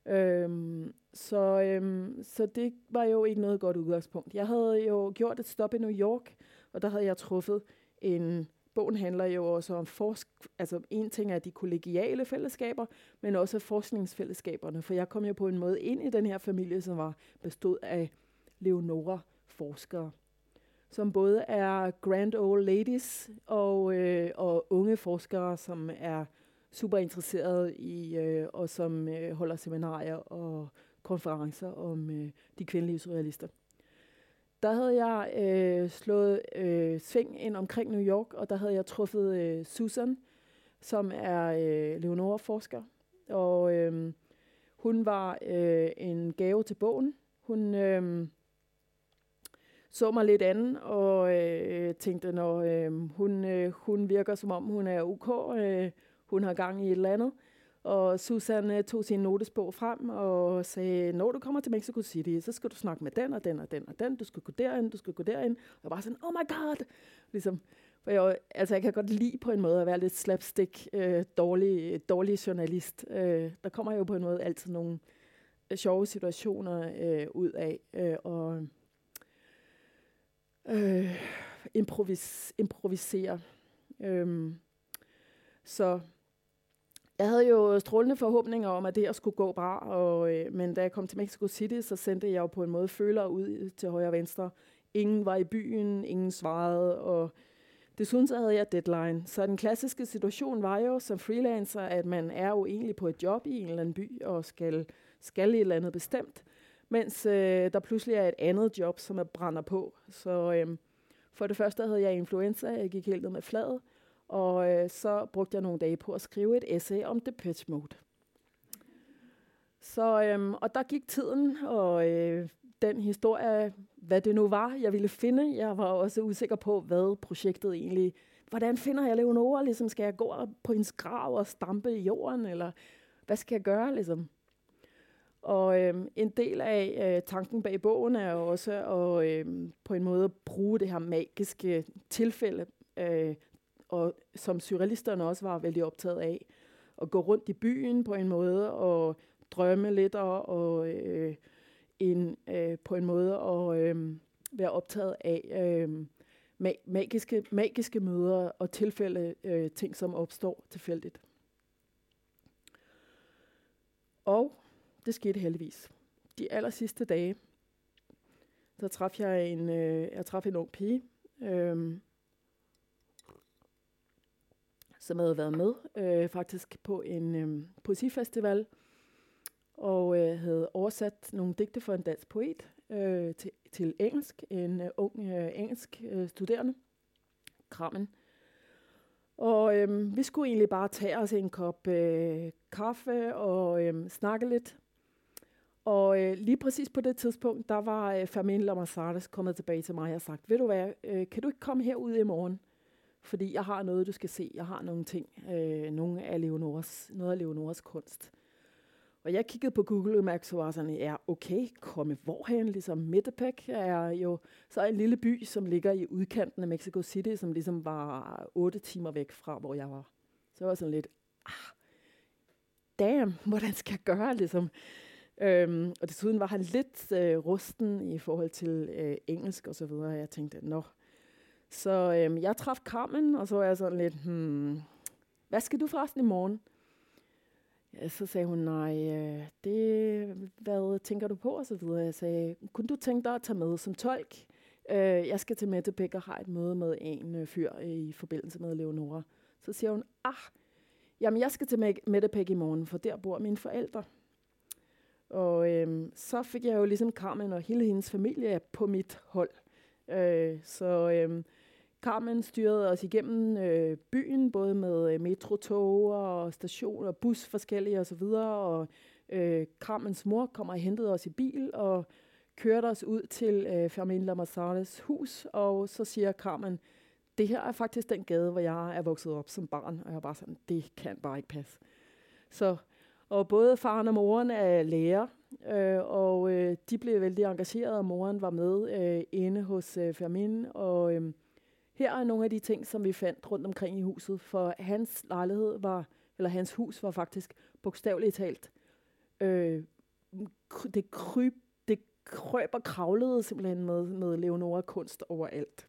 Øhm, så, øhm, så det var jo ikke noget godt udgangspunkt. Jeg havde jo gjort et stop i New York, og der havde jeg truffet en... Bogen handler jo også om forsk... Altså, en ting er de kollegiale fællesskaber, men også forskningsfællesskaberne. For jeg kom jo på en måde ind i den her familie, som var bestod af Leonora-forskere, som både er grand old ladies og, øh, og unge forskere, som er super interesserede i, øh, og som øh, holder seminarier og konferencer om øh, de kvindelige surrealister. Der havde jeg øh, slået øh, sving ind omkring New York, og der havde jeg truffet øh, Susan, som er øh, Leonora-forsker. Og øh, hun var øh, en gave til bogen. Hun øh, så mig lidt anden og øh, tænkte, når øh, hun, øh, hun virker som om hun er ok, øh, hun har gang i et eller andet. Og Susan tog sin notesbog frem og sagde, når du kommer til Mexico City, så skal du snakke med den og den og den og den. Du skal gå derind, du skal gå derind. Og jeg var sådan, oh my god! Ligesom, for jeg, altså jeg kan godt lide på en måde at være lidt slapstick, øh, dårlig, dårlig journalist. Øh, der kommer jo på en måde altid nogle øh, sjove situationer øh, ud af. Øh, og øh, improvis, improvisere. Øh, så jeg havde jo strålende forhåbninger om, at det her skulle gå bra, og, øh, men da jeg kom til Mexico City, så sendte jeg jo på en måde følere ud til højre og venstre. Ingen var i byen, ingen svarede, og desuden så havde jeg deadline. Så den klassiske situation var jo som freelancer, at man er jo egentlig på et job i en eller anden by, og skal, skal et eller andet bestemt, mens øh, der pludselig er et andet job, som er brænder på. Så øh, for det første havde jeg influenza, jeg gik helt ned med fladet, og øh, så brugte jeg nogle dage på at skrive et essay om Depeche Mode. Så, øhm, og der gik tiden, og øh, den historie, hvad det nu var, jeg ville finde, jeg var også usikker på, hvad projektet egentlig, hvordan finder jeg Leonora, ligesom skal jeg gå på en grav og stampe i jorden, eller hvad skal jeg gøre, ligesom? Og øh, en del af øh, tanken bag bogen er jo også at øh, på en måde bruge det her magiske tilfælde øh, og som surrealisterne også var vældig optaget af, at gå rundt i byen på en måde, og drømme lidt, og, og øh, en, øh, på en måde at øh, være optaget af øh, magiske, magiske møder og tilfælde, øh, ting som opstår tilfældigt. Og det skete heldigvis. De aller sidste dage, så traf jeg en, øh, jeg traf en ung pige, øh, som havde været med øh, faktisk på en øh, poesifestival, og øh, havde oversat nogle digte for en dansk poet øh, til, til engelsk, en øh, ung øh, engelsk øh, studerende, Krammen. Og øh, vi skulle egentlig bare tage os en kop øh, kaffe og øh, snakke lidt. Og øh, lige præcis på det tidspunkt, der var øh, Fermin Lamassares kommet tilbage til mig og sagt, ved du hvad, øh, kan du ikke komme herud i morgen? Fordi jeg har noget, du skal se. Jeg har nogle ting, øh, nogle af Leonoras, noget af Leonoras kunst. Og jeg kiggede på Google Maps og var sådan, ja, okay, komme hvorhen? Ligesom Metepec er jo så en lille by, som ligger i udkanten af Mexico City, som ligesom var otte timer væk fra, hvor jeg var. Så jeg var sådan lidt, ah, damn, hvordan skal jeg gøre, ligesom. Øhm, og desuden var han lidt øh, rusten i forhold til øh, engelsk og så videre. Jeg tænkte, nå. Så øhm, jeg traf Carmen, og så var jeg sådan lidt, hmm, hvad skal du forresten i morgen? Ja, så sagde hun, nej, øh, det, hvad tænker du på? Og så videre. Jeg sagde, kunne du tænke dig at tage med som tolk? Øh, jeg skal til Mettebæk og har et møde med en øh, fyr i forbindelse med Leonora. Så siger hun, ah, jamen jeg skal til Mettebæk i morgen, for der bor mine forældre. Og øh, så fik jeg jo ligesom Carmen og hele hendes familie på mit hold. Øh, så øh, Carmen styrede os igennem øh, byen, både med øh, metrotog og stationer, bus forskellige osv. Og øh, Carmens mor kom og hentede os i bil og kørte os ud til øh, Fermin Lamassales hus. Og så siger Carmen, det her er faktisk den gade, hvor jeg er vokset op som barn. Og jeg er bare sådan, det kan bare ikke passe. Så, og både faren og moren er lærer, øh, og øh, de blev vældig engageret, og moren var med øh, inde hos øh, Fermin. Og øh, her er nogle af de ting, som vi fandt rundt omkring i huset, for hans lejlighed var, eller hans hus var faktisk bogstaveligt talt, øh, det kryb, det krøb og kravlede simpelthen med, med Leonora kunst overalt.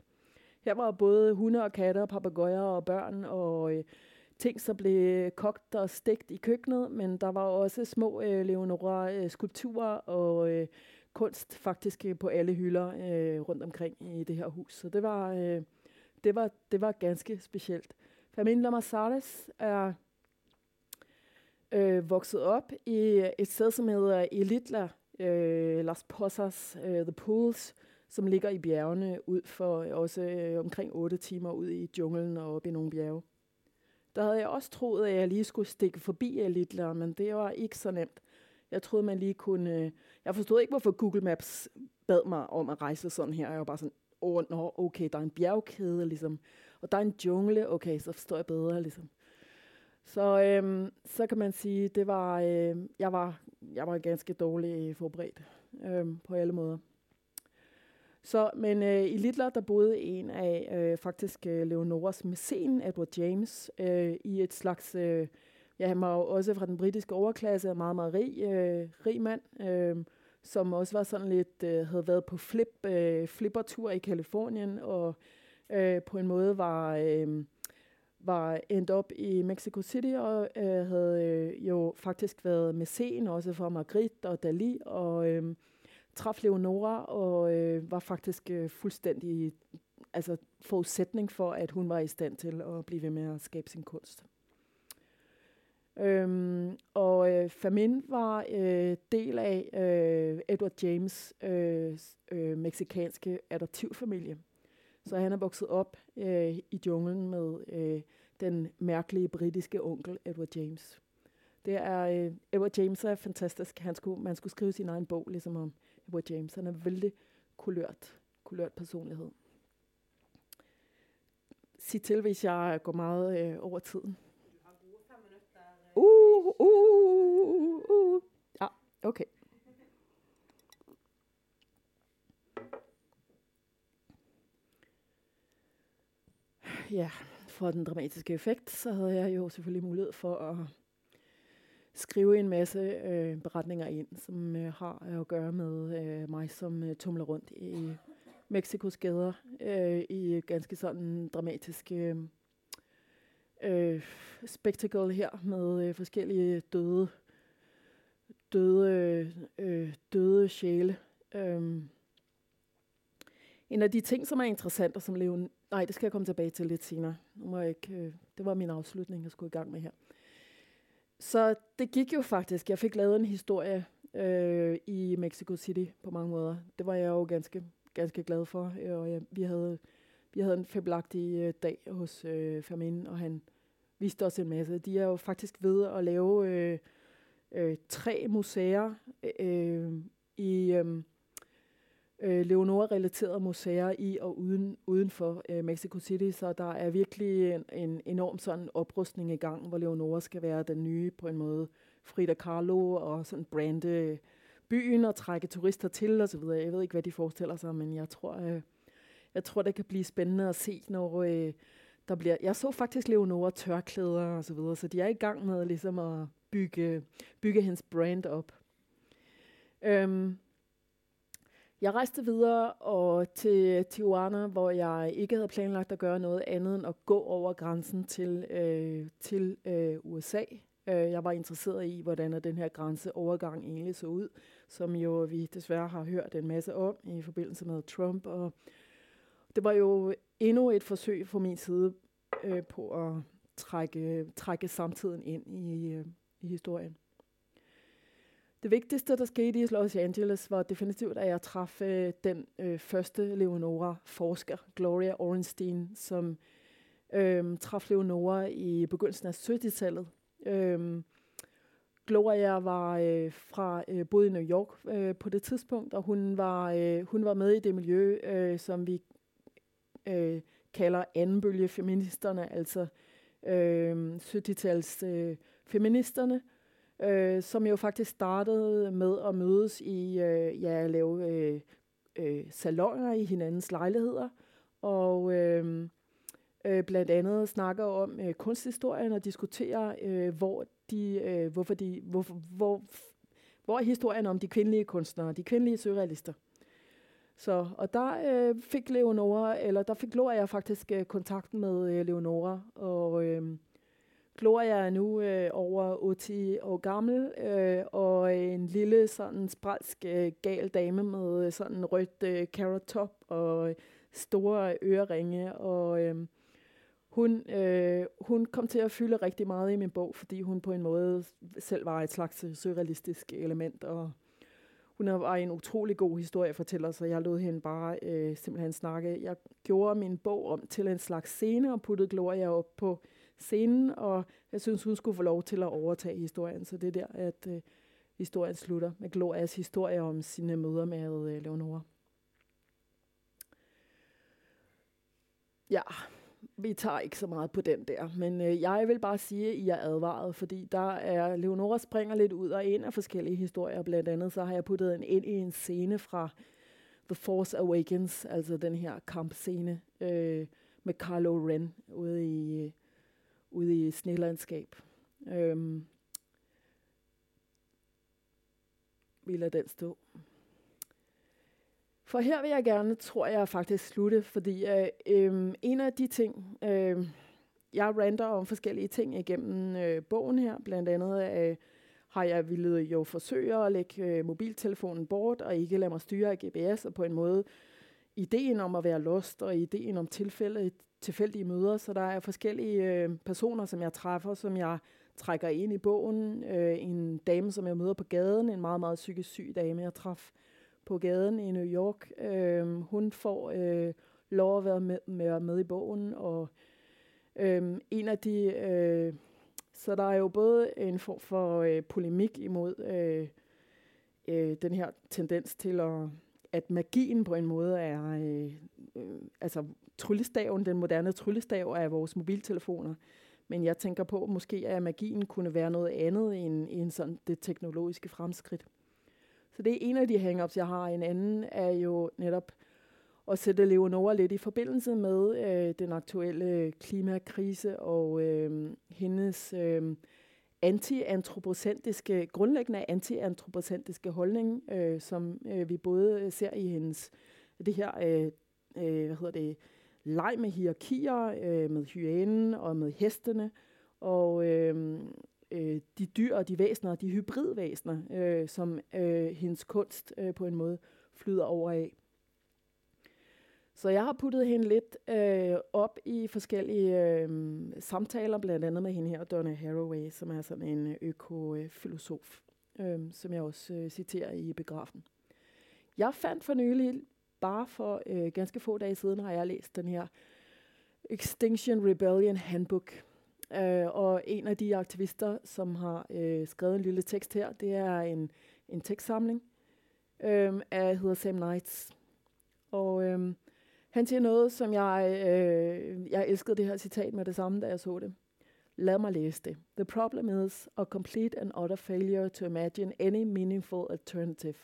Her var både hunde og katter, papegøjer og børn og øh, ting, som blev kogt og stegt i køkkenet, men der var også små øh, Leonora-skulpturer øh, og øh, kunst faktisk på alle hylder øh, rundt omkring i det her hus. Så det var, øh, det var, det var ganske specielt. Familien Marsales er øh, vokset op i et sted, som hedder Elitla, øh, Las Posas, øh, The Pools, som ligger i bjergene ud for også øh, omkring 8 timer ud i junglen og op i nogle bjerge. Der havde jeg også troet, at jeg lige skulle stikke forbi Elitla, men det var ikke så nemt. Jeg troede, man lige kunne... Øh, jeg forstod ikke, hvorfor Google Maps bad mig om at rejse sådan her. Jeg var bare sådan, oh, nå, okay, der er en bjergkæde, ligesom. Og der er en jungle, okay, så forstår jeg bedre, ligesom. Så, øhm, så kan man sige, det var, øh, jeg var, jeg var ganske dårlig øh, forberedt øhm, på alle måder. Så, men øh, i Littler, der boede en af øh, faktisk øh, Leonoras mæcen, Edward James, øh, i et slags, øh, ja han var jo også fra den britiske overklasse, meget, meget rig, øh, rig mand, øh, som også var sådan lidt, øh, havde været på flip, øh, flippertur i Kalifornien, og øh, på en måde var, øh, var endt op i Mexico City, og øh, havde øh, jo faktisk været mæcen også for Magritte og Dali, og øh, traf Leonora, og øh, var faktisk øh, fuldstændig altså forudsætning for, at hun var i stand til at blive ved med at skabe sin kunst. Øhm, og øh, Famin var øh, del af øh, Edward James øh, øh, meksikanske adoptivfamilie. Så han er vokset op øh, i junglen med øh, den mærkelige britiske onkel Edward James. Det er øh, Edward James er fantastisk. Han skulle, man skulle skrive sin egen bog ligesom om Edward James. Han er vældig kulørt, kulørt personlighed. Sig til, hvis jeg går meget øh, over tiden. Uh, uh, uh. Ja, okay. Ja, for den dramatiske effekt, så havde jeg jo selvfølgelig mulighed for at skrive en masse øh, beretninger ind, som øh, har at gøre med øh, mig, som øh, tumler rundt i Mexikos gader øh, i ganske sådan dramatiske øh, spectacle her med øh, forskellige døde døde, øh, døde sjæle. Um, en af de ting, som er interessant, og som Leon... Nej, det skal jeg komme tilbage til lidt senere. Nu må jeg ikke, øh, det var min afslutning, jeg skulle i gang med her. Så det gik jo faktisk. Jeg fik lavet en historie øh, i Mexico City på mange måder. Det var jeg jo ganske, ganske glad for. Og jeg, vi havde vi havde en fabelagtig øh, dag hos øh, Fermin, og han viste os en masse. De er jo faktisk ved at lave øh, øh, tre museer øh, i øh, øh, Leonora-relaterede museer i og uden, uden for øh, Mexico City, så der er virkelig en, en enorm sådan oprustning i gang, hvor Leonora skal være den nye på en måde Frida Kahlo og sådan brande byen og trække turister til og så videre. Jeg ved ikke, hvad de forestiller sig, men jeg tror, øh, jeg tror, det kan blive spændende at se, når øh, der bliver... Jeg så faktisk Leonora tørklæder og så videre, så de er i gang med ligesom at bygge, bygge hendes brand op. Øhm, jeg rejste videre og til Tijuana, hvor jeg ikke havde planlagt at gøre noget andet end at gå over grænsen til, øh, til øh, USA. Øh, jeg var interesseret i, hvordan den her grænseovergang egentlig så ud, som jo vi desværre har hørt en masse om i forbindelse med Trump. Og det var jo endnu et forsøg fra min side øh, på at trække, trække samtiden ind i, øh, i historien. Det vigtigste, der skete i Los Angeles, var definitivt, at jeg traf øh, den øh, første Leonora-forsker, Gloria Orenstein, som øh, traf Leonora i begyndelsen af 70-tallet. Øh, Gloria var øh, fra øh, boede i New York øh, på det tidspunkt, og hun var øh, hun var med i det miljø, øh, som vi øh, kalder andenbølgefeministerne, altså øh, 70-tals øh, feministerne, øh, som jo faktisk startede med at mødes i øh, ja, at lave øh, øh, salonger i hinandens lejligheder, og øh, øh, blandt andet snakker om øh, kunsthistorien og diskuterer, øh, hvor de, øh, hvorfor de, hvor, hvor, hvor er historien om de kvindelige kunstnere, de kvindelige surrealister. Så, og der øh, fik Leonora, eller der fik Gloria faktisk øh, kontakt med øh, Leonora, og øh, Gloria er nu øh, over 80 år gammel, øh, og en lille sådan spralsk øh, gal dame med øh, sådan rødt øh, carrot top og øh, store øreringe, og øh, hun, øh, hun kom til at fylde rigtig meget i min bog, fordi hun på en måde selv var et slags øh, surrealistisk element, og hun var en utrolig god historiefortæller, så jeg lod hende bare øh, simpelthen snakke. Jeg gjorde min bog om til en slags scene og puttede Gloria op på scenen, og jeg synes, hun skulle få lov til at overtage historien. Så det er der, at øh, historien slutter med Glorias historie om sine møder med øh, Leonora. Ja, vi tager ikke så meget på den der, men øh, jeg vil bare sige, at I er advaret, fordi der er, Leonora springer lidt ud og ind af forskellige historier. Blandt andet så har jeg puttet en ind i en scene fra The Force Awakens, altså den her kampscene øh, med Carlo Ren ude i, øh, ude i snelandskab. Øhm, vi lader den stå. For her vil jeg gerne, tror jeg faktisk, slutte, fordi øh, øh, en af de ting, øh, jeg rander om forskellige ting igennem øh, bogen her, blandt andet øh, har jeg ville jo forsøge at lægge øh, mobiltelefonen bort og ikke lade mig styre af GPS, og på en måde ideen om at være lost og ideen om tilfælde, tilfældige møder, så der er forskellige øh, personer, som jeg træffer, som jeg trækker ind i bogen. Øh, en dame, som jeg møder på gaden, en meget, meget psykisk syg dame, jeg træffede på gaden i New York. Øh, hun får øh, lov at være med, med, med i bogen, og øh, en af de... Øh, så der er jo både en form for øh, polemik imod øh, øh, den her tendens til at at magien på en måde er, øh, øh, altså tryllestaven, den moderne tryllestav er vores mobiltelefoner. Men jeg tænker på, måske at magien kunne være noget andet end, end sådan det teknologiske fremskridt. Så det er en af de hang-ups, jeg har. En anden er jo netop at sætte Leonora lidt i forbindelse med øh, den aktuelle klimakrise og øh, hendes øh, anti-antropocentriske, grundlæggende anti-antropocentriske holdning, øh, som øh, vi både ser i hendes, det her, øh, øh, hvad hedder det, leg med hierarkier, øh, med hyænen og med hestene, og øh, øh, de dyr og de væsener, de hybridvæsener, øh, som øh, hendes kunst øh, på en måde flyder over af. Så jeg har puttet hende lidt øh, op i forskellige øh, samtaler, blandt andet med hende her, Donna Haraway, som er sådan en økofilosof, øh, som jeg også øh, citerer i begrafen. Jeg fandt for nylig, bare for øh, ganske få dage siden, har jeg læst den her Extinction Rebellion Handbook, Øh, og en af de aktivister, som har øh, skrevet en lille tekst her, det er en, en tekstsamling øh, af hedder Sam Nights. Og øh, han siger noget, som jeg, øh, jeg elskede det her citat med det samme, da jeg så det. Lad mig læse det. The problem is a complete and utter failure to imagine any meaningful alternative.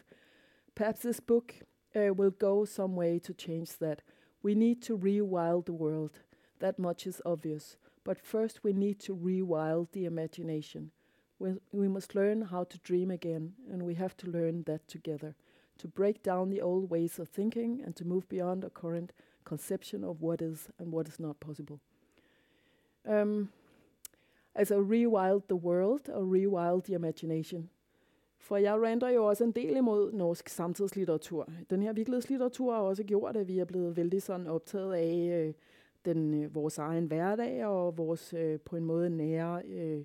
Perhaps this book uh, will go some way to change that. We need to rewild the world. That much is obvious. But first we need to rewild the imagination. We, we must learn how to dream again, and we have to learn that together. To break down the old ways of thinking and to move beyond a current conception of what is and what is not possible. Um, altså rewild the world og rewild the imagination. For jeg render jo også en del imod norsk samtidslitteratur. Den her virkelighedslitteratur har også gjort, at vi er blevet vældig sådan optaget af øh, den, øh, vores egen hverdag og vores øh, på en måde nære øh,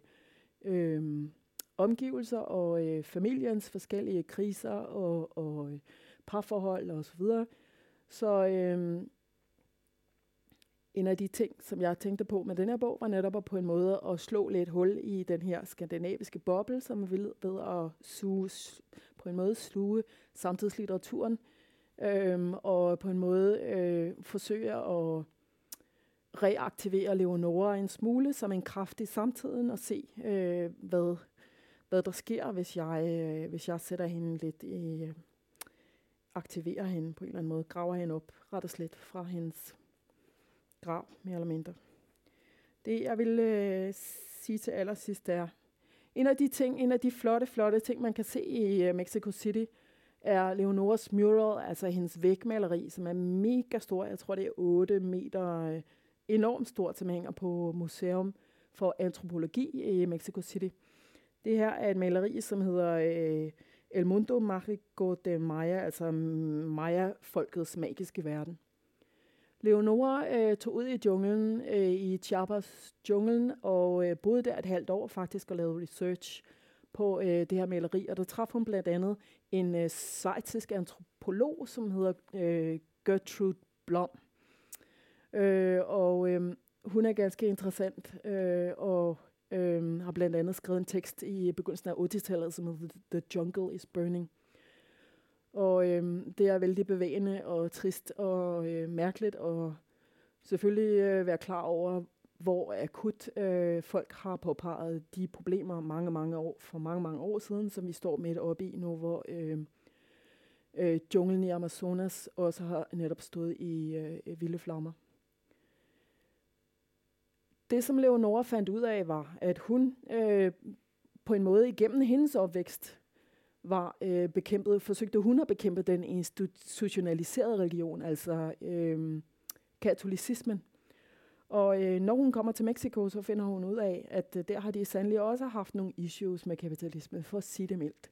øh, omgivelser og øh, familiens forskellige kriser og, og øh, parforhold og så videre. Så øh, en af de ting, som jeg tænkte på med den her bog, var netop at på en måde at slå lidt hul i den her skandinaviske boble, som vil ved at suge, på en måde sluge samtidslitteraturen, øhm, og på en måde øh, forsøge at reaktivere Leonora en smule som en kraft i samtiden og se, øh, hvad, hvad der sker, hvis jeg, øh, hvis jeg sætter hende lidt i, øh, aktiverer hende på en eller anden måde, graver hende op, ret og slet fra hendes grav, mere eller mindre. Det, jeg vil øh, sige til allersidst, er, en af de ting, en af de flotte, flotte ting, man kan se i øh, Mexico City, er Leonoras mural, altså hendes vægmaleri, som er mega stor. Jeg tror, det er 8 meter, øh, enormt stor tilhænger på Museum for Antropologi i Mexico City. Det her er et maleri, som hedder øh, El Mundo Mágico de Maya, altså Maya-folkets magiske verden. Leonora øh, tog ud i junglen, øh, i Chiapas junglen, og øh, boede der et halvt år faktisk og lavede research på øh, det her maleri. Og der traf hun blandt andet en øh, svejtisk antropolog, som hedder øh, Gertrude Blom. Øh, og øh, hun er ganske interessant, øh, og øh, har blandt andet skrevet en tekst i begyndelsen af 80-tallet, som hedder The Jungle is Burning. Og øh, det er vældig bevægende og trist og øh, mærkeligt, og selvfølgelig øh, være klar over, hvor akut øh, folk har påpeget de problemer mange, mange år, for mange, mange år siden, som vi står midt oppe i nu, hvor øh, øh, junglen i Amazonas også har netop stået i øh, vilde flammer. Det, som Leonora fandt ud af, var, at hun øh, på en måde igennem hendes opvækst var øh, bekæmpet, forsøgte hun at bekæmpe den institutionaliserede religion, altså øh, katolicismen. Og øh, når hun kommer til Mexico, så finder hun ud af, at øh, der har de sandelig også haft nogle issues med kapitalismen, for at sige det mildt.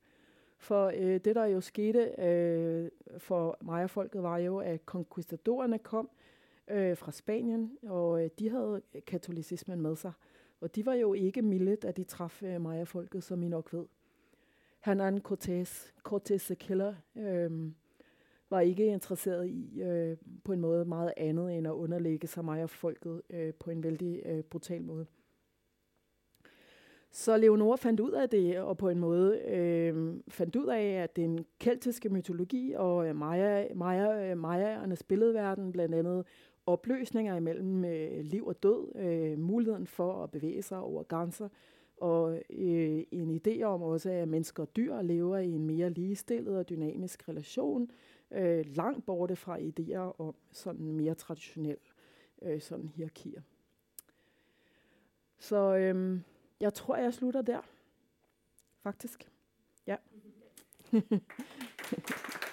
For øh, det, der jo skete øh, for Maya-folket, var jo, at conquistadorerne kom øh, Øh, fra Spanien, og øh, de havde katolicismen med sig. Og de var jo ikke milde, da de traf øh, Maya-folket, som I nok ved. Hernan Cortés, Cortés the Killer, øh, var ikke interesseret i øh, på en måde meget andet end at underlægge sig mig folket øh, på en vældig øh, brutal måde. Så Leonora fandt ud af det, og på en måde øh, fandt ud af, at den keltiske mytologi og øh, Maya, Maya, øh, Mayaernes billedverden, blandt andet opløsninger imellem øh, liv og død, øh, muligheden for at bevæge sig over grænser, og øh, en idé om også, at mennesker og dyr lever i en mere ligestillet og dynamisk relation, øh, langt borte fra idéer om sådan mere traditionel øh, sådan hierarkier. Så øh, jeg tror, jeg slutter der. Faktisk. Ja.